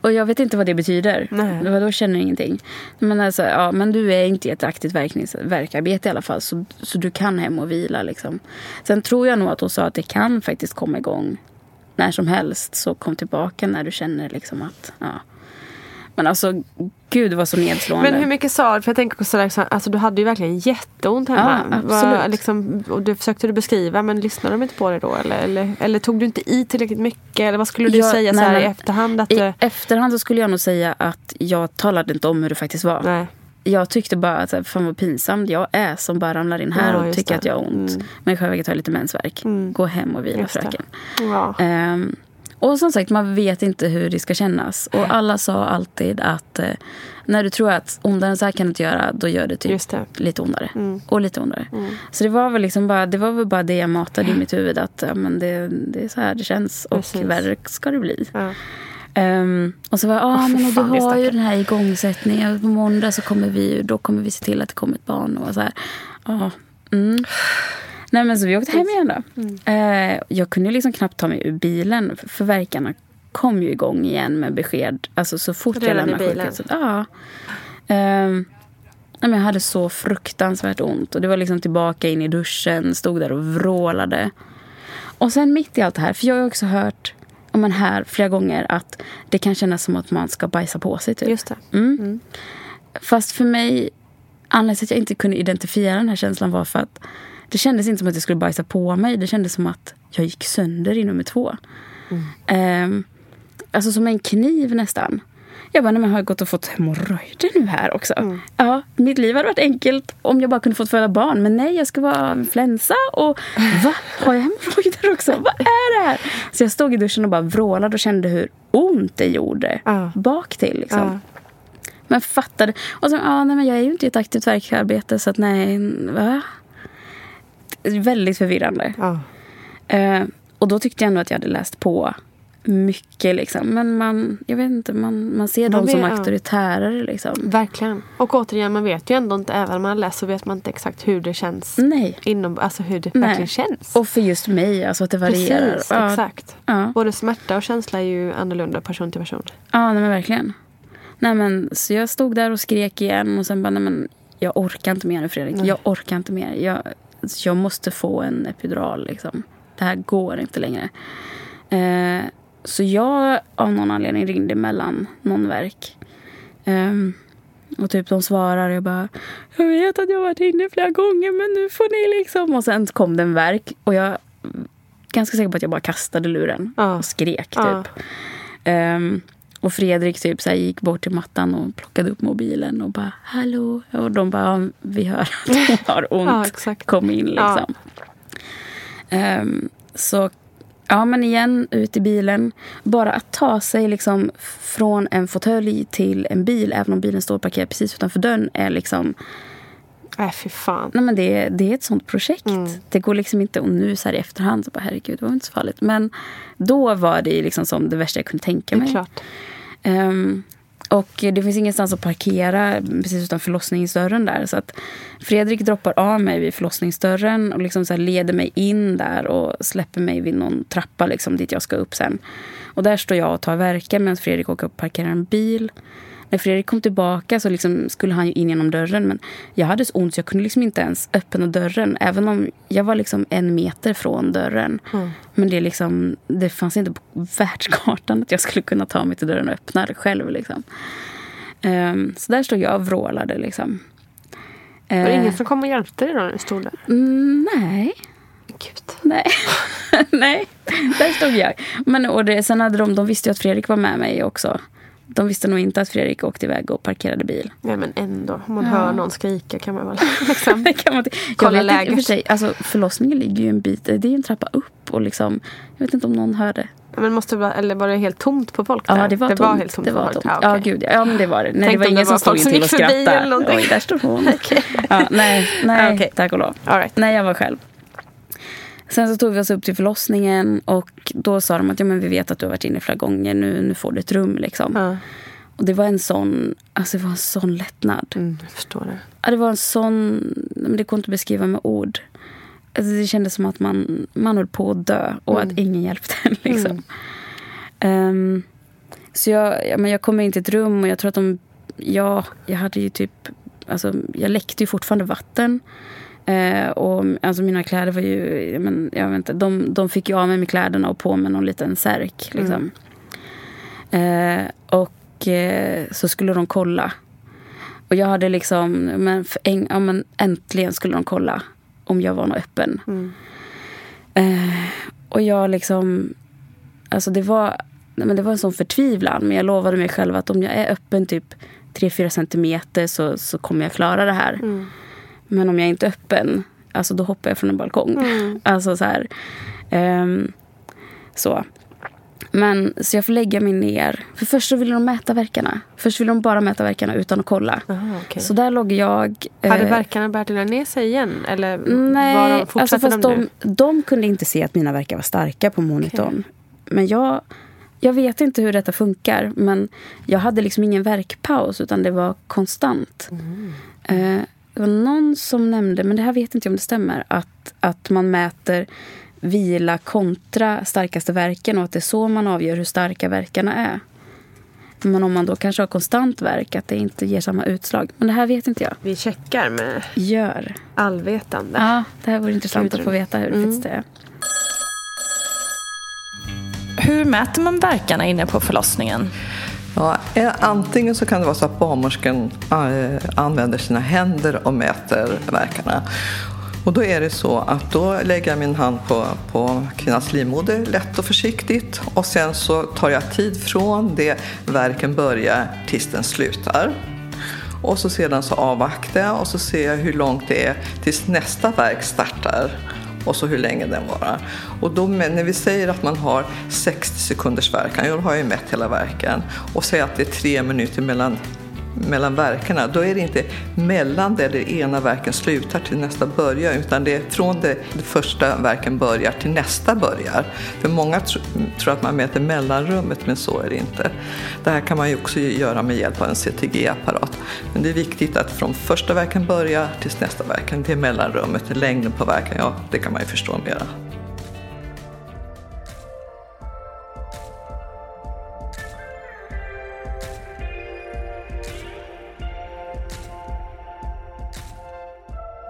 Och jag vet inte vad det betyder. Nej. Det var då känner ingenting. Men, alltså, ja, men du är inte i ett aktivt verkarbete i alla fall. Så, så du kan hem och vila. Liksom. Sen tror jag nog att hon sa att det kan faktiskt komma igång när som helst. Så kom tillbaka när du känner liksom att... Ja. Men alltså, gud det var så nedslående. Men hur mycket sa du? För jag tänker också liksom, alltså, du hade ju verkligen jätteont hemma. Ja, absolut. Vad, liksom, och det försökte du beskriva men lyssnade de inte på det då? Eller, eller, eller tog du inte i tillräckligt mycket? Eller vad skulle du Jag- säga så nej, här i efterhand? Att I du, efterhand så skulle jag nog säga att jag talade inte om hur det faktiskt var. nej. Jag tyckte bara att så här, fan vad pinsamt jag är som bara ramlar in här Ja, och tycker det. att jag har ont. Mm. Men i själva verket har jag lite mensvärk. Gå hem och vila Just fröken. Ja. Ehm, och som sagt, man vet inte hur det ska kännas. Och alla sa alltid att eh, när du tror att ondare än så här kan du inte göra, då gör det typ det. lite ondare. Mm. Och lite ondare. Så det var väl liksom bara det, var väl bara det jag matade i mitt huvud. Att ja, men det, det är så här det känns. Och Precis. värre ska det bli. Ja. Ehm, och så var jag, ah, men och du har ju den här igångsättningen. På måndag så kommer vi, då kommer vi se till att det kommer ett barn. Och så här. Ja, mm. Nej men så vi åkte hem igen då. Mm. Eh, jag kunde liksom knappt ta mig ur bilen. För för verkarna kom ju igång igen med besked. Alltså så fort jag Redan i lämnade sjukhuset. Ja. Nej, men jag hade så fruktansvärt ont. Och det var liksom tillbaka in i duschen. Stod där och vrålade. Och sen mitt i allt det här. För jag har också hört om man här flera gånger att det kan kännas som att man ska bajsa på sig. Typ. Just det. Mm. Fast för mig, anledningen till att jag inte kunde identifiera den här känslan var för att det kändes inte som att jag skulle bajsa på mig. Det kändes som att jag gick sönder i nummer två. Ehm, alltså som en kniv nästan. Jag bara, nej men har jag gått och fått hemorrojder nu här också? Ja, mitt liv hade varit enkelt om jag bara kunde fått föda barn. Men nej, jag ska vara influensa och va? Har jag hemorrojder också? Vad är det här? Så jag stod i duschen och bara vrålade och kände hur ont det gjorde Ja. bak till liksom. Ja. Men fattade. Och så, ah, nej, men jag är ju inte i ett aktivt verkarbete så att nej, va? Väldigt förvirrande. Ja. Eh, och då tyckte jag ändå att jag hade läst på mycket. Liksom. Men man, jag vet inte, man, man ser Man dem som vet, ja. auktoritärer. Liksom. Verkligen. Och återigen, man vet ju ändå inte, även om man läser så vet man inte exakt hur det känns. Nej. Inom, alltså hur det Nej. verkligen känns. Och för just mig, alltså att det varierar. Precis, ja. exakt. Ja, Både smärta och känsla är ju annorlunda person till person. ja nej, men verkligen. Nej, men, så jag stod där och skrek igen och sen bara, nej men jag orkar inte mer nu Fredrik. Nej. Jag orkar inte mer. Jag, jag måste få en epidural liksom. Det här går inte längre. Eh, så jag av någon anledning ringde mellan någon verk. Ehm, och typ de svarar och jag bara Jag vet att jag varit inne flera gånger men nu får ni liksom. Och sen kom det en verk och jag är ganska säker på att jag bara kastade luren och skrek typ. Ja. Ehm, och Fredrik typ så gick bort till mattan och plockade upp mobilen och bara hallå. Och de bara vi hör att hon har ont. Ja. Kom in Ja. liksom. Ehm, så ja men igen ut i bilen. Bara att ta sig liksom från en fåtölj till en bil även om bilen står parkerad precis utanför dörren är liksom Nej, fy fan. Nej, men det, det är ett sånt projekt. Mm. Det går liksom inte, och nu så här i efterhand, så bara, herregud, det var inte så farligt. Men då var det liksom som det värsta jag kunde tänka Det är mig. klart. Um, och det finns ingenstans att parkera precis utanför förlossningsdörren där. Så att Fredrik droppar av mig vid förlossningsdörren och liksom så här leder mig in där och släpper mig vid någon trappa liksom dit jag ska upp sen. Och där står jag och tar verken medan Fredrik åker upp och parkerar en bil. När Fredrik kom tillbaka så liksom skulle han ju in genom dörren men jag hade så ont så jag kunde liksom inte ens öppna dörren även om jag var liksom en meter från dörren. Mm. Men det, liksom, det fanns inte på världskartan att jag skulle kunna ta mig till dörren och öppna det själv. Liksom. Ehm, så där stod jag och vrålade. Liksom. Var det Eh, ingen som kom och hjälpte dig då när du stod där? Mm, nej. Nej. nej, där stod jag. Men, och det, sen hade de, de visste ju att Fredrik var med mig också. De visste nog inte att Fredrik åkte iväg och parkerade bil. Nej men ändå. Om man Ja. hör någon skrika kan man väl liksom kan man kolla läget. för sig, alltså, förlossningen ligger ju en bit, det är en trappa upp. Och liksom, jag vet inte om någon hörde. Men måste vara, eller var det helt tomt på folk Ja, där? det var det tomt. var helt tomt det var tomt. Ja, Ja, okej. gud. Ja, men det var det. Nej, Tänk det var om det ingen var som stod intill och skrattade. Oj, där står hon. ja, nej, nej Okej. tack och lov. Nej, jag var själv. Sen så tog vi oss upp till förlossningen och då sa de att ja, men vi vet att du har varit inne flera gånger. Nu, nu får du ett rum. Liksom. Och det var en sån, alltså det var en sån lättnad. Mm, jag förstår det. Ja, det var en sån, men det går inte att beskriva med ord. Alltså det kändes som att man, man höll på att dö och Mm. att ingen hjälpte en. Liksom. Ehm, så jag, ja, men jag kom in till ett rum och jag tror att de... Ja, jag hade ju typ... Alltså, jag läckte ju fortfarande vatten. Eh, och alltså mina kläder var ju... Men, jag vet inte, de, de fick ju av mig med kläderna och på med någon liten särk. Liksom. Eh, och eh, så skulle de kolla. Och jag hade liksom... Men, en, ja, men äntligen skulle de kolla om jag var nog öppen. Eh, och jag liksom... Alltså det var, men det var en sån förtvivlan. Men jag lovade mig själv att om jag är öppen typ 3-4 centimeter så, så kommer jag klara det här. Men om jag inte är öppen, alltså då hoppar jag från en balkong. Mm. Alltså så här. ehm, så. Men så jag får lägga mig ner. För först så ville de mäta verkarna. Först ville de bara mäta verkarna utan att kolla. Aha, okej. Så där låg jag. Hade eh, verkarna börjat lugna ner sig igen? Eller Nej, var de, alltså fast de de, nu? de kunde inte se att mina verkar var starka på monitorn. Men jag, jag vet inte hur detta funkar. Men jag hade liksom ingen verkpaus utan det var konstant. Eh, det var någon som nämnde, men det här vet inte jag om det stämmer, att, att man mäter vila kontra starkaste verken och att det är så man avgör hur starka verkarna är. Men om man då kanske har konstant verk, att det inte ger samma utslag. Men det här vet inte jag. Vi checkar med Gör. allvetande. Ja, det här vore intressant att få veta hur det Mm. det är. Hur mäter man verkarna inne på förlossningen? Ja, eh, antingen så kan det vara så att barnmorskan eh, använder sina händer och mäter verkarna. Och då är det så att då lägger jag min hand på, på kvinnans livmoder lätt och försiktigt och sen så tar jag tid från det verken börjar tills den slutar. Och så sedan så avvaktar jag och så ser jag hur långt det är tills nästa verk startar och så hur länge den varar. Och då, när vi säger att man har 60 sekunders verkan, jag har ju mätt hela verken, och säger att det är tre minuter mellan mellan verkarna, då är det inte mellan där det ena verken slutar till nästa börjar, utan det är från det, det första verken börjar till nästa börjar. För många tr tror att man mäter mellanrummet, men så är det inte. Det här kan man ju också göra med hjälp av en CTG-apparat. Men det är viktigt att från första verken börjar tills nästa verken, det är mellanrummet, längden på verken, ja, det kan man ju förstå mera.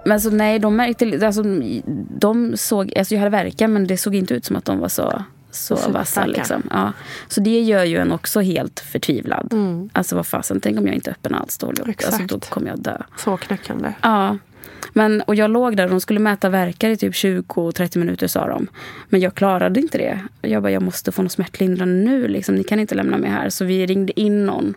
Men alltså, nej, de märkte... Alltså, de såg, alltså, jag hade verkan men det såg inte ut som att de var så, så vassa. Liksom. Ja. Så det gör ju en också helt förtvivlad. Mm. Alltså vad fasen, tänk om jag inte är öppen alls då. Alltså, då kommer jag dö. Så knäckande. Ja. Men, och jag låg där och de skulle mäta verkar i typ 20-30 minuter sa de. Men jag klarade inte det. Jag bara, jag måste få något smärtlindrande nu. Liksom. Ni kan inte lämna mig här. Så vi ringde in någon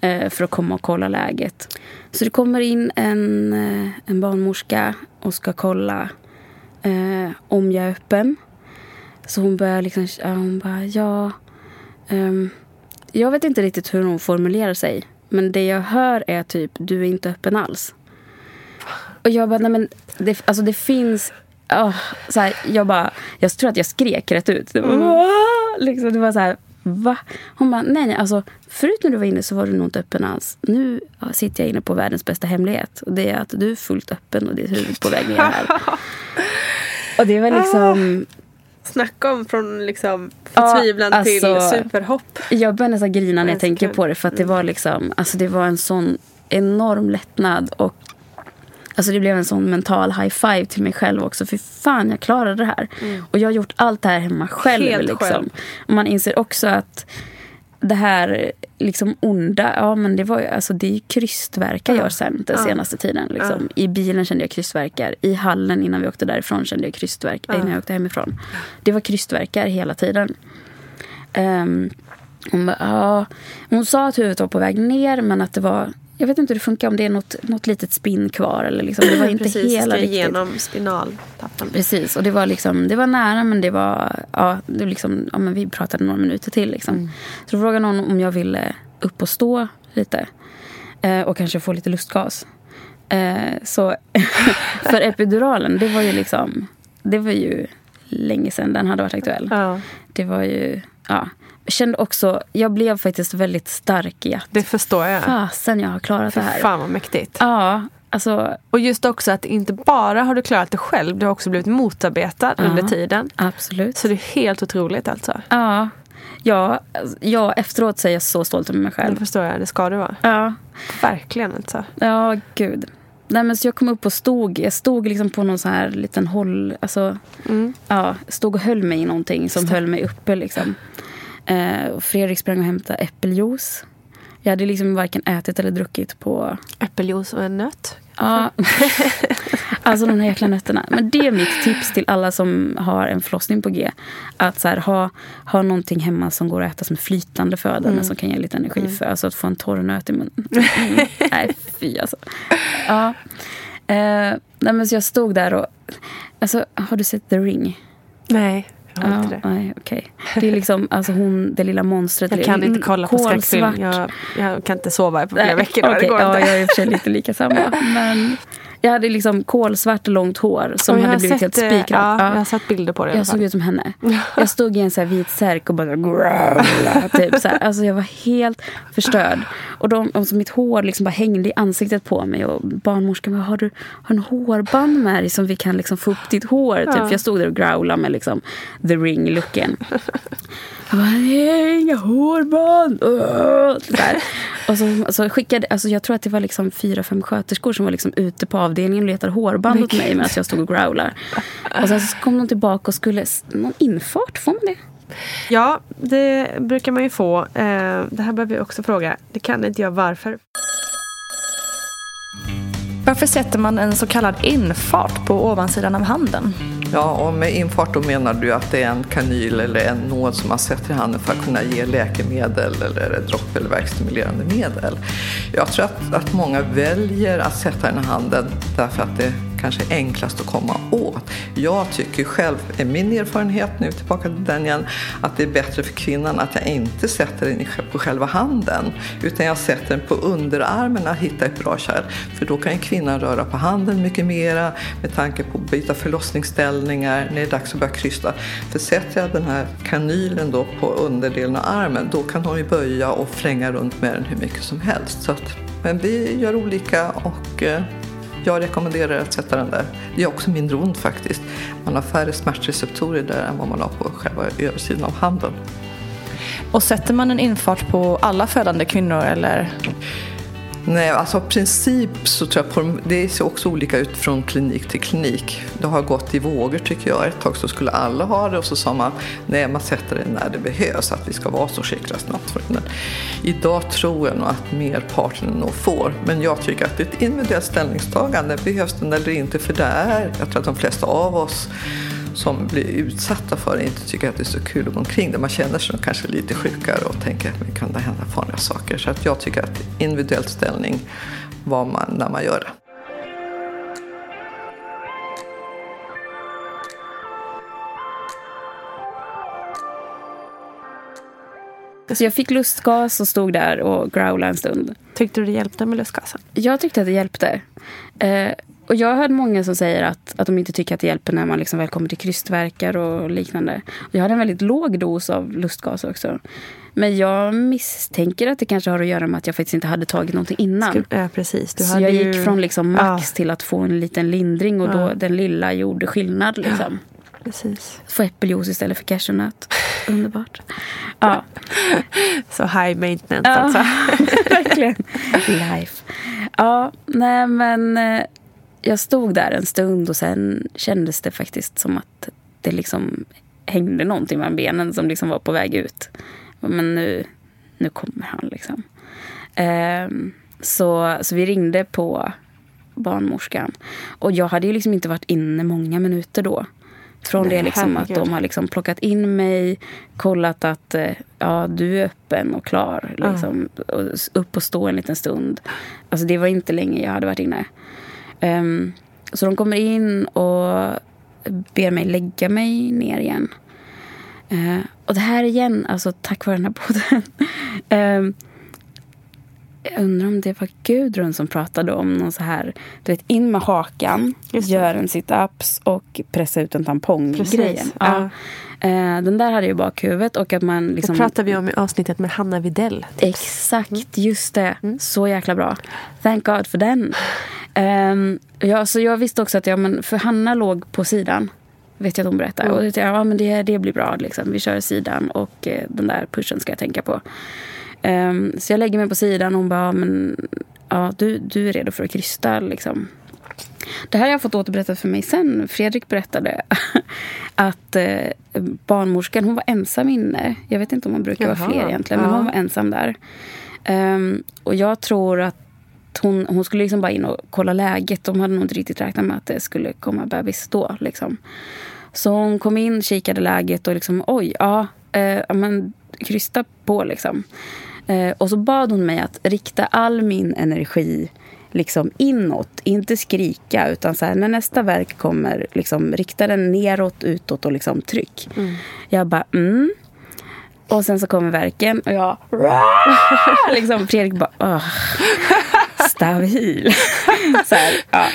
för att komma och kolla läget. Så det kommer in en, eh, en barnmorska och ska kolla eh, om jag är öppen. Så hon börjar liksom, ja, hon bara, ja. Um, jag vet inte riktigt hur hon formulerar sig. Men det jag hör är typ, du är inte öppen alls. Och jag bara, nej men det, alltså det finns... Oh, så här, jag bara, jag tror att jag skrek rätt ut. Det var, mm. liksom, det var så här, va? Hon bara, nej nej, alltså förut när du var inne så var du nog inte öppen alls. Nu sitter jag inne på världens bästa hemlighet. Och det är att du är fullt öppen och ditt huvud på väg ner här. och det var liksom... Snacka om från liksom förtvivlan ja, alltså, till superhopp. Jag börjar nästan grina när jag tänker på det. För att det var liksom, alltså det var en sån enorm lättnad. Och Alltså det blev en sån mental high five till mig själv också. För fan, jag klarade det här. Mm. Och jag har gjort allt det här hemma själv. Helt liksom. själv. Och man inser också att det här liksom onda, ja men det var ju, alltså det är krystverkar jag sen den senaste tiden. Liksom. I bilen kände jag krystverkar. I hallen innan vi åkte därifrån kände jag krystverk. Ja. Innan jag åkte hemifrån. Det var krystverkar hela tiden. Um, hon, bara, ja. hon sa att huvudet var på väg ner men att det var jag vet inte hur det funkar, om det är något, något litet spinn kvar. Eller liksom, det var inte Precis, hela riktigt. genom spinaltappen. Precis, och det var, liksom, det var nära men det var... Ja, det liksom, ja, men vi pratade några minuter till. Liksom. Mm. Så då frågade någon om jag ville upp och stå lite. Eh, och kanske få lite lustgas. Eh, så för epiduralen, det var ju liksom... Det var ju länge sedan den hade varit aktuell. Ja. Det var ju... Ja, kände också, jag blev faktiskt väldigt stark i att... Det förstår jag. Fasen, jag har klarat För det här. Fan vad mäktigt. Ja. Alltså, och just också att inte bara har du klarat det själv, du har också blivit motarbetad ja, under tiden. Absolut. Så det är helt otroligt alltså. Ja. Ja, ja, efteråt så är jag så stolt över mig själv. Det förstår jag, det ska du vara. Ja. Verkligen alltså. Ja, gud. Nej, men så jag kom upp och stod, jag stod liksom på någon sån här liten håll, alltså, mm. ja, stod och höll mig i någonting som höll mig uppe liksom. Eh, och Fredrik sprang och hämtade äppeljuice. Jag hade liksom varken ätit eller druckit på... Äppeljuice och en nöt? Ja. alltså de här jäkla nötterna. Men det är mitt tips till alla som har en förlossning på G. Att så här, ha, ha någonting hemma som går att äta som flytande föda. Mm. som kan ge lite energi. Mm. för Alltså att få en torr nöt i munnen. Mm. Nej, fy alltså. Ja. Eh, nej, men så jag stod där och... Alltså, har du sett The Ring? Nej. Jag ja, det. Nej, okay. Det är liksom alltså hon, det lilla monstret. Jag kan inte kolla på skräckfilm. Jag, jag, kan inte sova på flera veckor. Okay, ja, jag är i och för sig lite lika samma. Men jag hade liksom kolsvart långt hår som hade blivit helt spikrat. Ja, ja, jag har sett bilder på det. Jag såg ut som henne. Jag stod i en så vit särk och bara growla, typ så här. Alltså jag var helt förstörd. Och de, alltså mitt hår liksom bara hängde i ansiktet på mig. Och barnmorskan bara, har du har en hårband med dig som vi kan liksom få upp ditt hår? Typ. Ja. För jag stod där och growlade med liksom the ring-looken. Jag bara, nej, inga hårband. Uh, och så, så skickade, alltså jag tror att det var liksom fyra, fem sköterskor som var liksom ute på avdelningen och letade hårband åt mig medan jag stod och growlar. Och sen så kom de tillbaka och skulle, någon infart, får man det? Ja, det brukar man ju få. Eh, det här behöver jag också fråga. Det kan inte jag. Varför? Varför sätter man en så kallad infart på ovansidan av handen? Ja, och med infart då menar du att det är en kanyl eller en nåd som man sätter i handen för att kunna ge läkemedel eller dropp eller verkstimulerande medel. Jag tror att, att många väljer att sätta den i handen därför att det kanske enklast att komma åt. Jag tycker själv, är min erfarenhet nu tillbaka till den igen, att det är bättre för kvinnan att jag inte sätter den på själva handen utan jag sätter den på underarmen att hitta ett bra kärl. För då kan kvinnan röra på handen mycket mera med tanke på att byta förlossningsställningar när det är dags att börja krysta. För sätter jag den här kanylen då på underdelen av armen då kan hon ju böja och fränga runt med den hur mycket som helst. Så att, men vi gör olika och eh, jag rekommenderar att sätta den där. Det är också mindre ont faktiskt. Man har färre smärtreceptorer där än vad man har på själva översidan av handen. Och sätter man en infart på alla födande kvinnor eller? Nej, alltså i princip så tror jag på det ser också olika ut från klinik till klinik. Det har gått i vågor tycker jag. Ett tag så skulle alla ha det och så sa man nej, man sätter det när det behövs, att vi ska vara så skickliga snabbt. Men idag tror jag nog att merparten nog får. Men jag tycker att det är ett individuellt ställningstagande. Behövs den eller inte? För det är, jag tror att de flesta av oss som blir utsatta för det inte tycker att det är så kul att gå omkring det. Man känner sig kanske lite sjukare och tänker att det kan hända farliga saker. Så att jag tycker att individuell ställning var man, när man gör det. Så jag fick lustgas och stod där och growlade en stund. Tyckte du det hjälpte med lustgasen? Jag tyckte att det hjälpte. Och jag har hört många som säger att, att de inte tycker att det hjälper när man liksom väl kommer till krystverkar och liknande. Jag hade en väldigt låg dos av lustgas också. Men jag misstänker att det kanske har att göra med att jag faktiskt inte hade tagit någonting innan. Ja, precis. Du så jag gick ju... från liksom max ja. till att få en liten lindring och då den lilla gjorde skillnad. Liksom. Ja, precis. Få äppeljuice istället för cashewnöt. Underbart. Ja. Så high maintenance ja, alltså. verkligen. Life. Ja, nej men eh, jag stod där en stund och sen kändes det faktiskt som att det liksom hängde någonting mellan benen som liksom var på väg ut. Men nu, nu kommer han liksom. Um, så, så vi ringde på barnmorskan. Och jag hade ju liksom inte varit inne många minuter då. Från det liksom att de har liksom plockat in mig, kollat att eh, ja, du är öppen och klar. Liksom, uh. och upp och stå en liten stund. Alltså det var inte länge jag hade varit inne. Um, så de kommer in och ber mig lägga mig ner igen. Uh, och det här igen, alltså tack vare den här podden. um, jag undrar om det var Gudrun som pratade om någon så här, du vet in med hakan, gör en sit-ups och pressa ut en tampong-grejen. Ja. Uh, den där hade jag i bakhuvudet. Och att man liksom, det pratade vi om i avsnittet med Hanna Videll. Exakt, mm. just det. Mm. Så jäkla bra. Thank God för den. Um, ja, så jag visste också att ja, men för Hanna låg på sidan. Vet jag att hon berättade. Mm. Och det, ja, men det, det blir bra. Liksom. Vi kör sidan och eh, den där pushen ska jag tänka på. Um, så jag lägger mig på sidan och hon bara, men ja, du, du är redo för att krysta. Liksom. Det här har jag fått återberättat för mig sen. Fredrik berättade att eh, barnmorskan, hon var ensam inne. Jag vet inte om hon brukar Jaha. vara fler egentligen, men hon var ensam där. Um, och jag tror att hon, hon skulle liksom bara in och kolla läget. De hade nog inte riktigt räknat med att det skulle komma bebis då. Liksom. Så hon kom in, kikade läget och liksom oj, ja, eh, men krysta på liksom. Eh, och så bad hon mig att rikta all min energi liksom inåt, inte skrika. Utan så här, när nästa verk kommer, liksom, rikta den neråt, utåt och liksom tryck. Mm. Jag bara, mm. Och sen så kommer verken och jag... liksom, Fredrik bara... Åh stabil. så här, ja.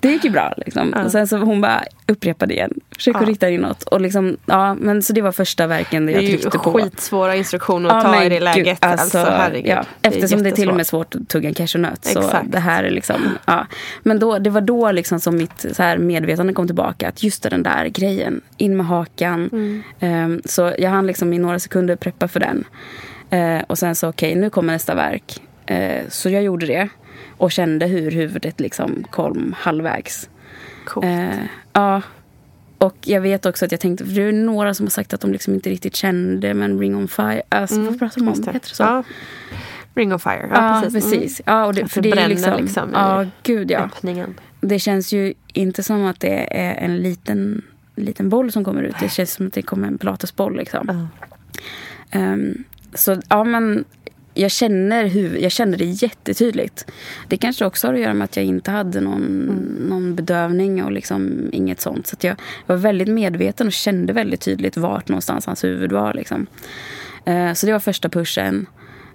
Det gick ju bra. Liksom. Ja. Och sen så hon bara upprepade igen. Försök ja. rikta inåt. Och liksom, ja, men så det var första verken där jag tryckte på. Det är ju skitsvåra instruktioner att ta i det läget. Gud, alltså, alltså, herregud. Ja, eftersom det, är till och med svårt att tugga en cashewnöt. Så det här är liksom, ja. Men då, det var då liksom som mitt så här medvetande kom tillbaka. Att just den där grejen. In med hakan. Mm. Um, så jag hann liksom i några sekunder preppa för den. Uh, och sen så okej, okay, nu kommer nästa verk. Uh, så jag gjorde det. Och kände hur huvudet liksom kom halvvägs. Coolt. Eh, ja. Och jag vet också att jag tänkte, för det är några som har sagt att de liksom inte riktigt kände, men Ring on Fire, alltså mm, vad pratar de om? Heter det så? Ja. Ring on Fire, ja, ja precis. precis. Mm. Ja, och det, för det, är liksom, liksom ja, gud ja. Öppningen. Det känns ju inte som att det är en liten, liten boll som kommer ut. Det känns som att det kommer en pilatesboll liksom. Mm. Um, så ja men jag känner, hur, jag känner det jättetydligt. Det kanske också har att göra med att jag inte hade någon, mm. någon bedövning och liksom inget sånt. Så jag var väldigt medveten och kände väldigt tydligt vart någonstans hans huvud var. Liksom. Eh, så det var första pushen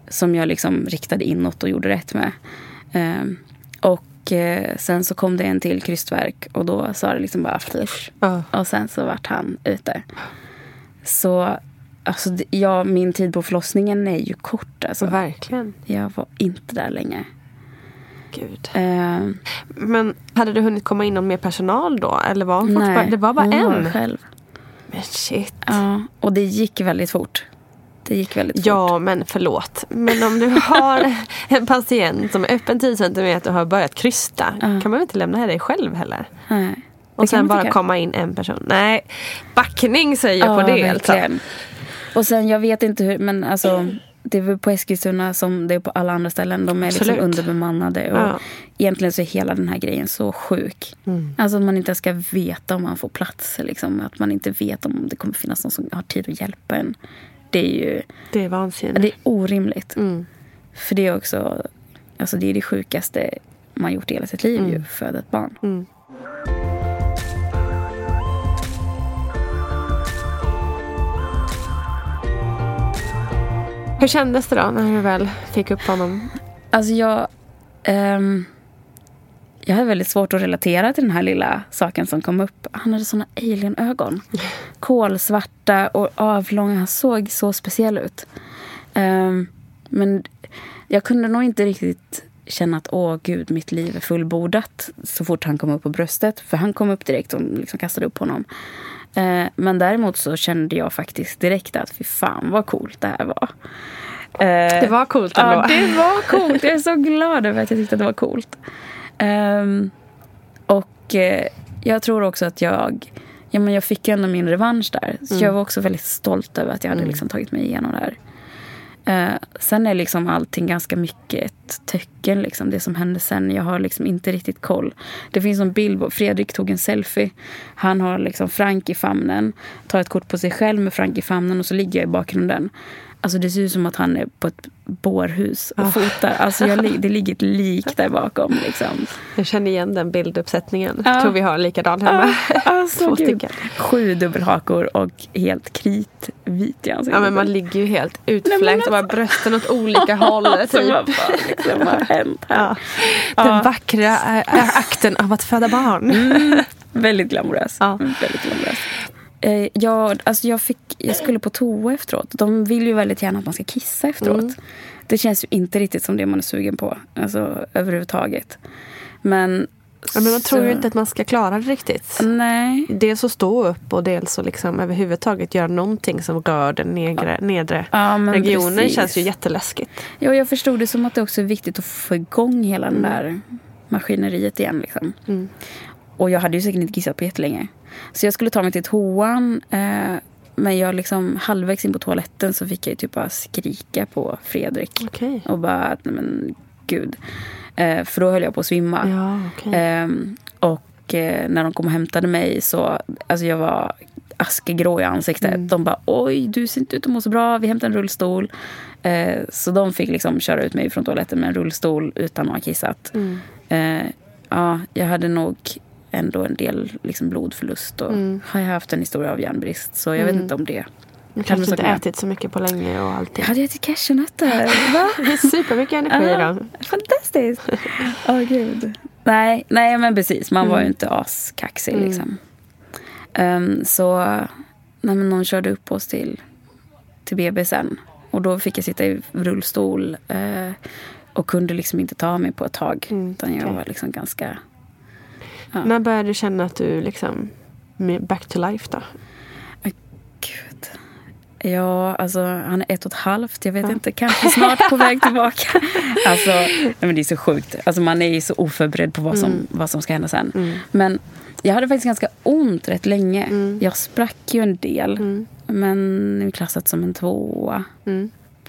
som jag liksom riktade inåt och gjorde rätt med. Eh, och eh, sen så kom det en till krystverk och då sa det liksom bara flysch. Uh. Och sen så vart han ute. Så Alltså, ja, min tid på förlossningen är ju kort. Alltså. Verkligen. Jag var inte där länge. Gud. Uh, Men hade du hunnit komma in någon mer personal då? Eller var hon nej, bara, det var bara hon en? Var själv. Men shit. Ja, och det gick väldigt fort. det gick väldigt fort. Ja, men förlåt. Men om du har en patient som är öppen 10 cm och har börjat krysta kan man väl inte lämna dig själv heller? Nej. Och sen bara komma in en person. Nej, backning säger jag Ja, på det. Alltså. Och sen, jag vet inte hur, men alltså det är väl på Eskilstuna som det är på alla andra ställen. De är liksom underbemannade. Och Ja. Egentligen så är hela den här grejen så sjuk. Mm. Alltså att man inte ska veta om man får plats. Liksom. Att man inte vet om det kommer finnas någon som har tid att hjälpa en. Det är ju Det är vansinnigt. det är orimligt. Mm. För det är också alltså det, är det sjukaste man gjort i hela sitt liv. Ju, föda ett barn. Hur kändes det då när du väl fick upp honom? Alltså jag... ehm, jag hade väldigt svårt att relatera till den här lilla saken som kom upp. Han hade såna alienögon. Kolsvarta och avlånga. Han såg så speciell ut. Ehm, men jag kunde nog inte riktigt känna att åh gud, mitt liv är fullbordat så fort han kom upp på bröstet. För han kom upp direkt och liksom kastade upp honom. Eh, men däremot så kände jag faktiskt direkt att fy fan vad coolt det här var. Eh, Det var coolt ändå. Ja, det var coolt. Jag är så glad över att jag tyckte att det var coolt. Ehm, och eh, jag tror också att jag... Ja, men jag fick ju ändå min revansch där. Så Mm. jag var också väldigt stolt över att jag hade Mm. liksom tagit mig igenom det här. Eh, sen är liksom allting ganska mycket ett töcken. Liksom, det som hände sen. Jag har liksom inte riktigt koll. Det finns en bild. på- Fredrik tog en selfie. Han har liksom Frank i famnen. Tar ett kort på sig själv med Frank i famnen och så ligger jag i bakgrunden. Alltså det ser ut som att han är på ett bårhus och Ah. fotar. Alltså jag, det ligger ett lik där bakom. Liksom. Jag känner igen den bilduppsättningen. Ja. Jag tror vi har likadan hemma. Alltså, Två gud. stycken. Sju dubbelhakor och helt kritvit i ansiktet. Ja men man ligger ju helt utfläkt och bara brösten åt olika håll. Alltså, typ. vad liksom, har hänt här? Den Ja. vackra äh, akten av att föda barn. Mm, väldigt glamorös. Väldigt glamorös. Eh, jag, alltså jag, fick, jag skulle på toa efteråt. De vill ju väldigt gärna att man ska kissa efteråt. Mm. Det känns ju inte riktigt som det man är sugen på. Alltså överhuvudtaget. Men... Ja, men man tror ju inte att man ska klara det riktigt. Nej. Dels att stå upp och dels att liksom överhuvudtaget göra någonting som rör den nedre, nedre Ja, regionen precis. känns ju jätteläskigt. Ja, jag förstod det som att det också är viktigt att få igång hela den där maskineriet igen. Liksom. Mm. Och jag hade ju säkert inte kissat på jättelänge. Så jag skulle ta mig till toan. Eh, men jag liksom halvvägs in på toaletten så fick jag ju typ bara skrika på Fredrik. Okej. Och bara, nej men gud. Eh, för då höll jag på att svimma. Ja, okej. Ehm, och eh, när de kom och hämtade mig så, alltså jag var askegrå i ansiktet. Mm. De bara oj, du ser inte ut att må så bra, vi hämtar en rullstol. Eh, så de fick liksom köra ut mig från toaletten med en rullstol utan att ha kissat. Mm. Eh, ja, jag hade nog ändå en del liksom blodförlust och Mm. har jag haft en historia av järnbrist. Så jag vet Mm. inte om det Du kan kanske inte säga? ätit så mycket på länge och allting. Jag hade ätit cashewnötter. Va? Supermycket energi i dem. Fantastiskt. Åh gud. Nej, nej, men precis. Man var ju Mm. inte askaxig Mm. liksom. Ehm, så nej, men någon körde upp oss till, till BB sen. Och då fick jag sitta i rullstol eh, och kunde liksom inte ta mig på ett tag. utan jag okej. var liksom ganska... Ja. När började du känna att du liksom back to life då? Gud. Ja, alltså han är ett och ett halvt. Jag vet inte, kanske snart på väg tillbaka. Alltså, nej, men det är så sjukt. Alltså, man är ju så oförberedd på vad som, Mm. vad som ska hända sen. Men jag hade faktiskt ganska ont rätt länge. Mm. Jag sprack ju en del. Men nu är klassat som en tvåa.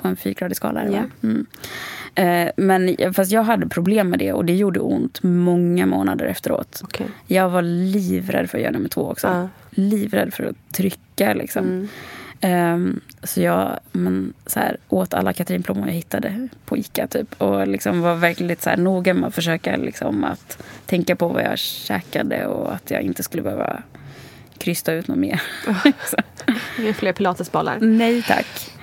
På en fyrgradig skala. Ja. Mm. Eh, men fast jag hade problem med det och det gjorde ont många månader efteråt. Okej. Jag var livrädd för att göra nummer två också. Ja. Livrädd för att trycka liksom. Mm. Ehm, så jag men, så här, åt alla Katrinplommon jag hittade på Ica typ. Och liksom var verkligen lite så här, noga med att försöka liksom, att tänka på vad jag käkade och att jag inte skulle behöva krysta ut något mer. Så. Inga fler pilatesbollar? Nej tack.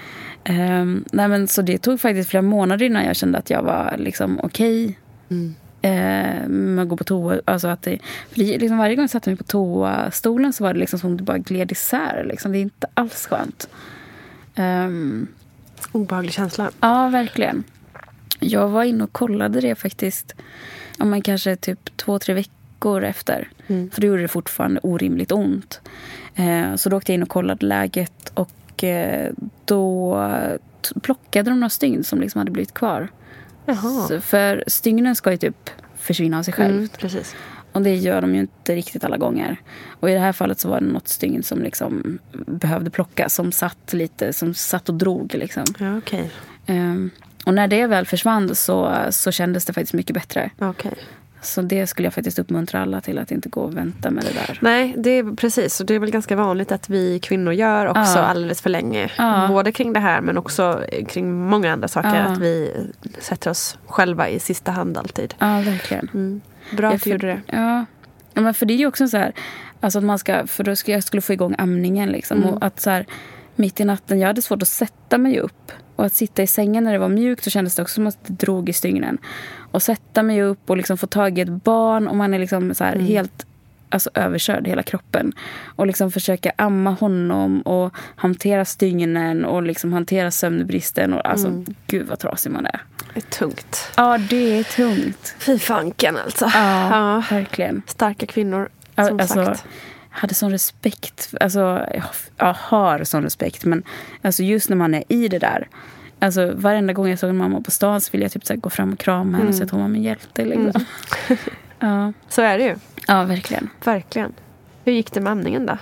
Ehm, nej, men, så det tog faktiskt flera månader innan jag kände att jag var liksom, okej Mm. eh, med att gå på toa. Alltså att det, för det, liksom varje gång jag satte mig på toastolen så var det liksom som att det bara gled isär. Liksom. Det är inte alls skönt. Um, Obehaglig känsla. Ja, verkligen. Jag var inne och kollade det faktiskt. Ja, men kanske typ två, tre veckor efter. Mm. För då gjorde det fortfarande orimligt ont. Eh, så då åkte jag in och kollade läget. Och eh, då plockade de några stygn som liksom hade blivit kvar. Så, för stygnen ska ju typ försvinna av sig själv. Mm. Och det gör de ju inte riktigt alla gånger. Och i det här fallet så var det något stygn som liksom behövde plockas. Som satt lite, som satt och drog liksom. Ja, okej. Ehm, och när det väl försvann så, så kändes det faktiskt mycket bättre. Okej. Så det skulle jag faktiskt uppmuntra alla till att inte gå och vänta med det där. Nej, det är precis. Och det är väl ganska vanligt att vi kvinnor gör också Ja. alldeles för länge. Ja. Både kring det här men också kring många andra saker. Ja. Att vi sätter oss själva i sista hand alltid. Ja, verkligen. Mm. Bra Ja, att du för- gjorde det. Ja. ja, men för det är ju också så här, alltså att man ska, för då skulle jag skulle få igång amningen liksom. Mm. Och att så här, mitt i natten, jag hade svårt att sätta mig upp. Och att sitta i sängen när det var mjukt så kändes det också som att det drog i stygnen. Och sätta mig upp och liksom få tag i ett barn och man är liksom så här Mm. helt alltså, överkörd hela kroppen. Och liksom försöka amma honom och hantera stygnen och liksom hantera sömnbristen. Och, alltså, Mm. gud vad trasig man är. Det är tungt. Ja, det är tungt. Fy fanken alltså. Ja, verkligen. Starka kvinnor, Ja, som alltså, sagt. Hade sån respekt. Alltså, jag, har sån respekt. Men alltså, just när man är i det där. Alltså, varenda gång jag såg en mamma på stan så ville jag typ så gå fram och krama henne och Mm. säga att hon var min hjälte. Liksom. ja. Så är det ju. ja, verkligen. Verkligen. Hur gick det med amningen då?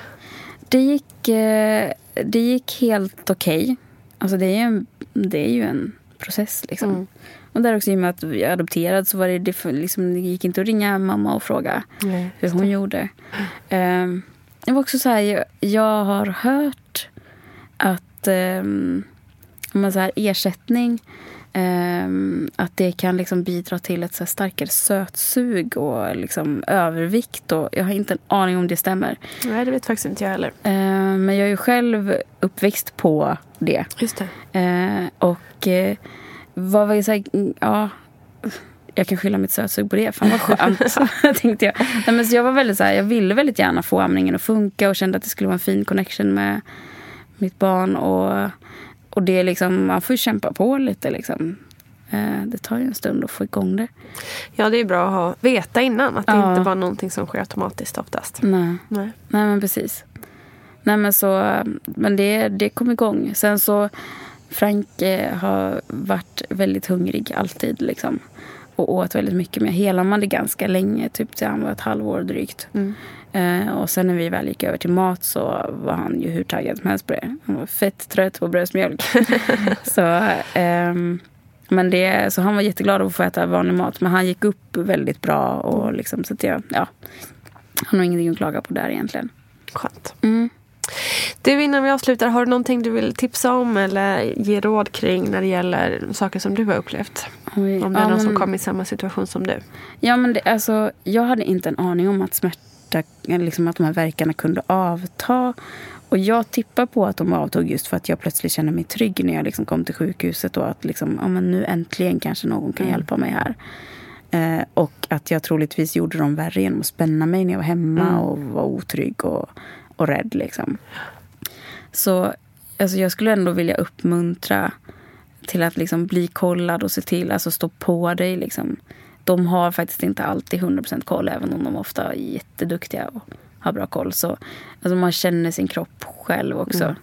Det gick, eh, det gick helt okej. Alltså, det, är ju en, det är ju en process. Liksom. Mm. Och där också i och med att jag är adopterad så var det, det, liksom, det gick inte att ringa mamma och fråga Nej, hur hon gjorde. Um, det var också så här, jag, jag har hört att um, man så här, ersättning ehm, att det kan liksom bidra till ett så starkare sötsug och liksom övervikt. Och jag har inte en aning om det stämmer. Nej, det vet faktiskt inte jag heller. Ehm, men jag är ju själv uppväxt på det. Just det. Ehm, och eh, vad var det så här, mm, ja, jag kan skylla mitt sötsug på det. Fan vad skönt, tänkte jag. Nej, men så jag var väldigt så här, jag ville väldigt gärna få amningen att funka och kände att det skulle vara en fin connection med mitt barn. Och, och det är liksom, man får ju kämpa på lite liksom. Eh, det tar ju en stund att få igång det. Ja, det är bra att ha, veta innan. Att det Ja. inte var någonting som sker automatiskt oftast. Nej. Nej. Nej men precis. Nej men så, men det, det kom igång. Sen så, Frank eh, har varit väldigt hungrig alltid liksom. Och åt väldigt mycket. Men jag helade ganska länge, typ till han var ett halvår drygt. Mm. Eh, och sen när vi väl gick över till mat så var han ju hur taggad som helst på det. Han var fett trött på bröstmjölk. så, ehm, men det, så han var jätteglad att få äta vanlig mat. Men han gick upp väldigt bra. Och liksom, så att jag, ja, har nog ingenting att klaga på där egentligen. Skönt. Mm. Du, innan vi avslutar, har du någonting du vill tipsa om eller ge råd kring när det gäller saker som du har upplevt? Oj, Om det är ja, någon som men- kommer i samma situation som du. Ja, men det, alltså, jag hade inte en aning om att smärta, liksom att de här verkarna kunde avta. Och jag tippar på att de avtog just för att jag plötsligt kände mig trygg när jag liksom kom till sjukhuset. Och att liksom, ja, men nu äntligen kanske någon kan Mm. hjälpa mig här. Eh, och att jag troligtvis gjorde dem värre genom att spänna mig när jag var hemma Mm. och var otrygg och, och rädd. Liksom. Så alltså, jag skulle ändå vilja uppmuntra till att liksom bli kollad och se till, alltså stå på dig. Liksom. De har faktiskt inte alltid 100% koll, även om de ofta är jätteduktiga och har bra koll. Så alltså, man känner sin kropp själv också. Mm.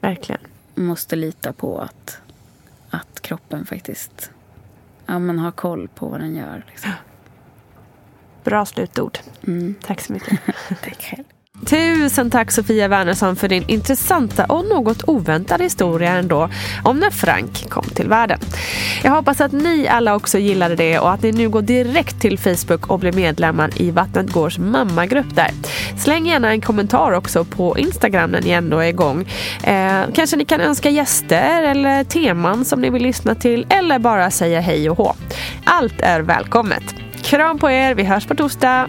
Verkligen. Man måste lita på att, att kroppen faktiskt ja, men har koll på vad den gör. Liksom. Bra slutord. Mm. Tack så mycket. Tack själv. Tusen tack Sofia Wernersson för din intressanta och något oväntade historia ändå om när Frank kom till världen. Jag hoppas att ni alla också gillade det och att ni nu går direkt till Facebook och blir medlemmar i Vattnet Gårds mammagrupp där. Släng gärna en kommentar också på Instagram när ni ändå är igång. Eh, kanske ni kan önska gäster eller teman som ni vill lyssna till eller bara säga hej och hå. Allt är välkommet. Kram på er, vi hörs på torsdag.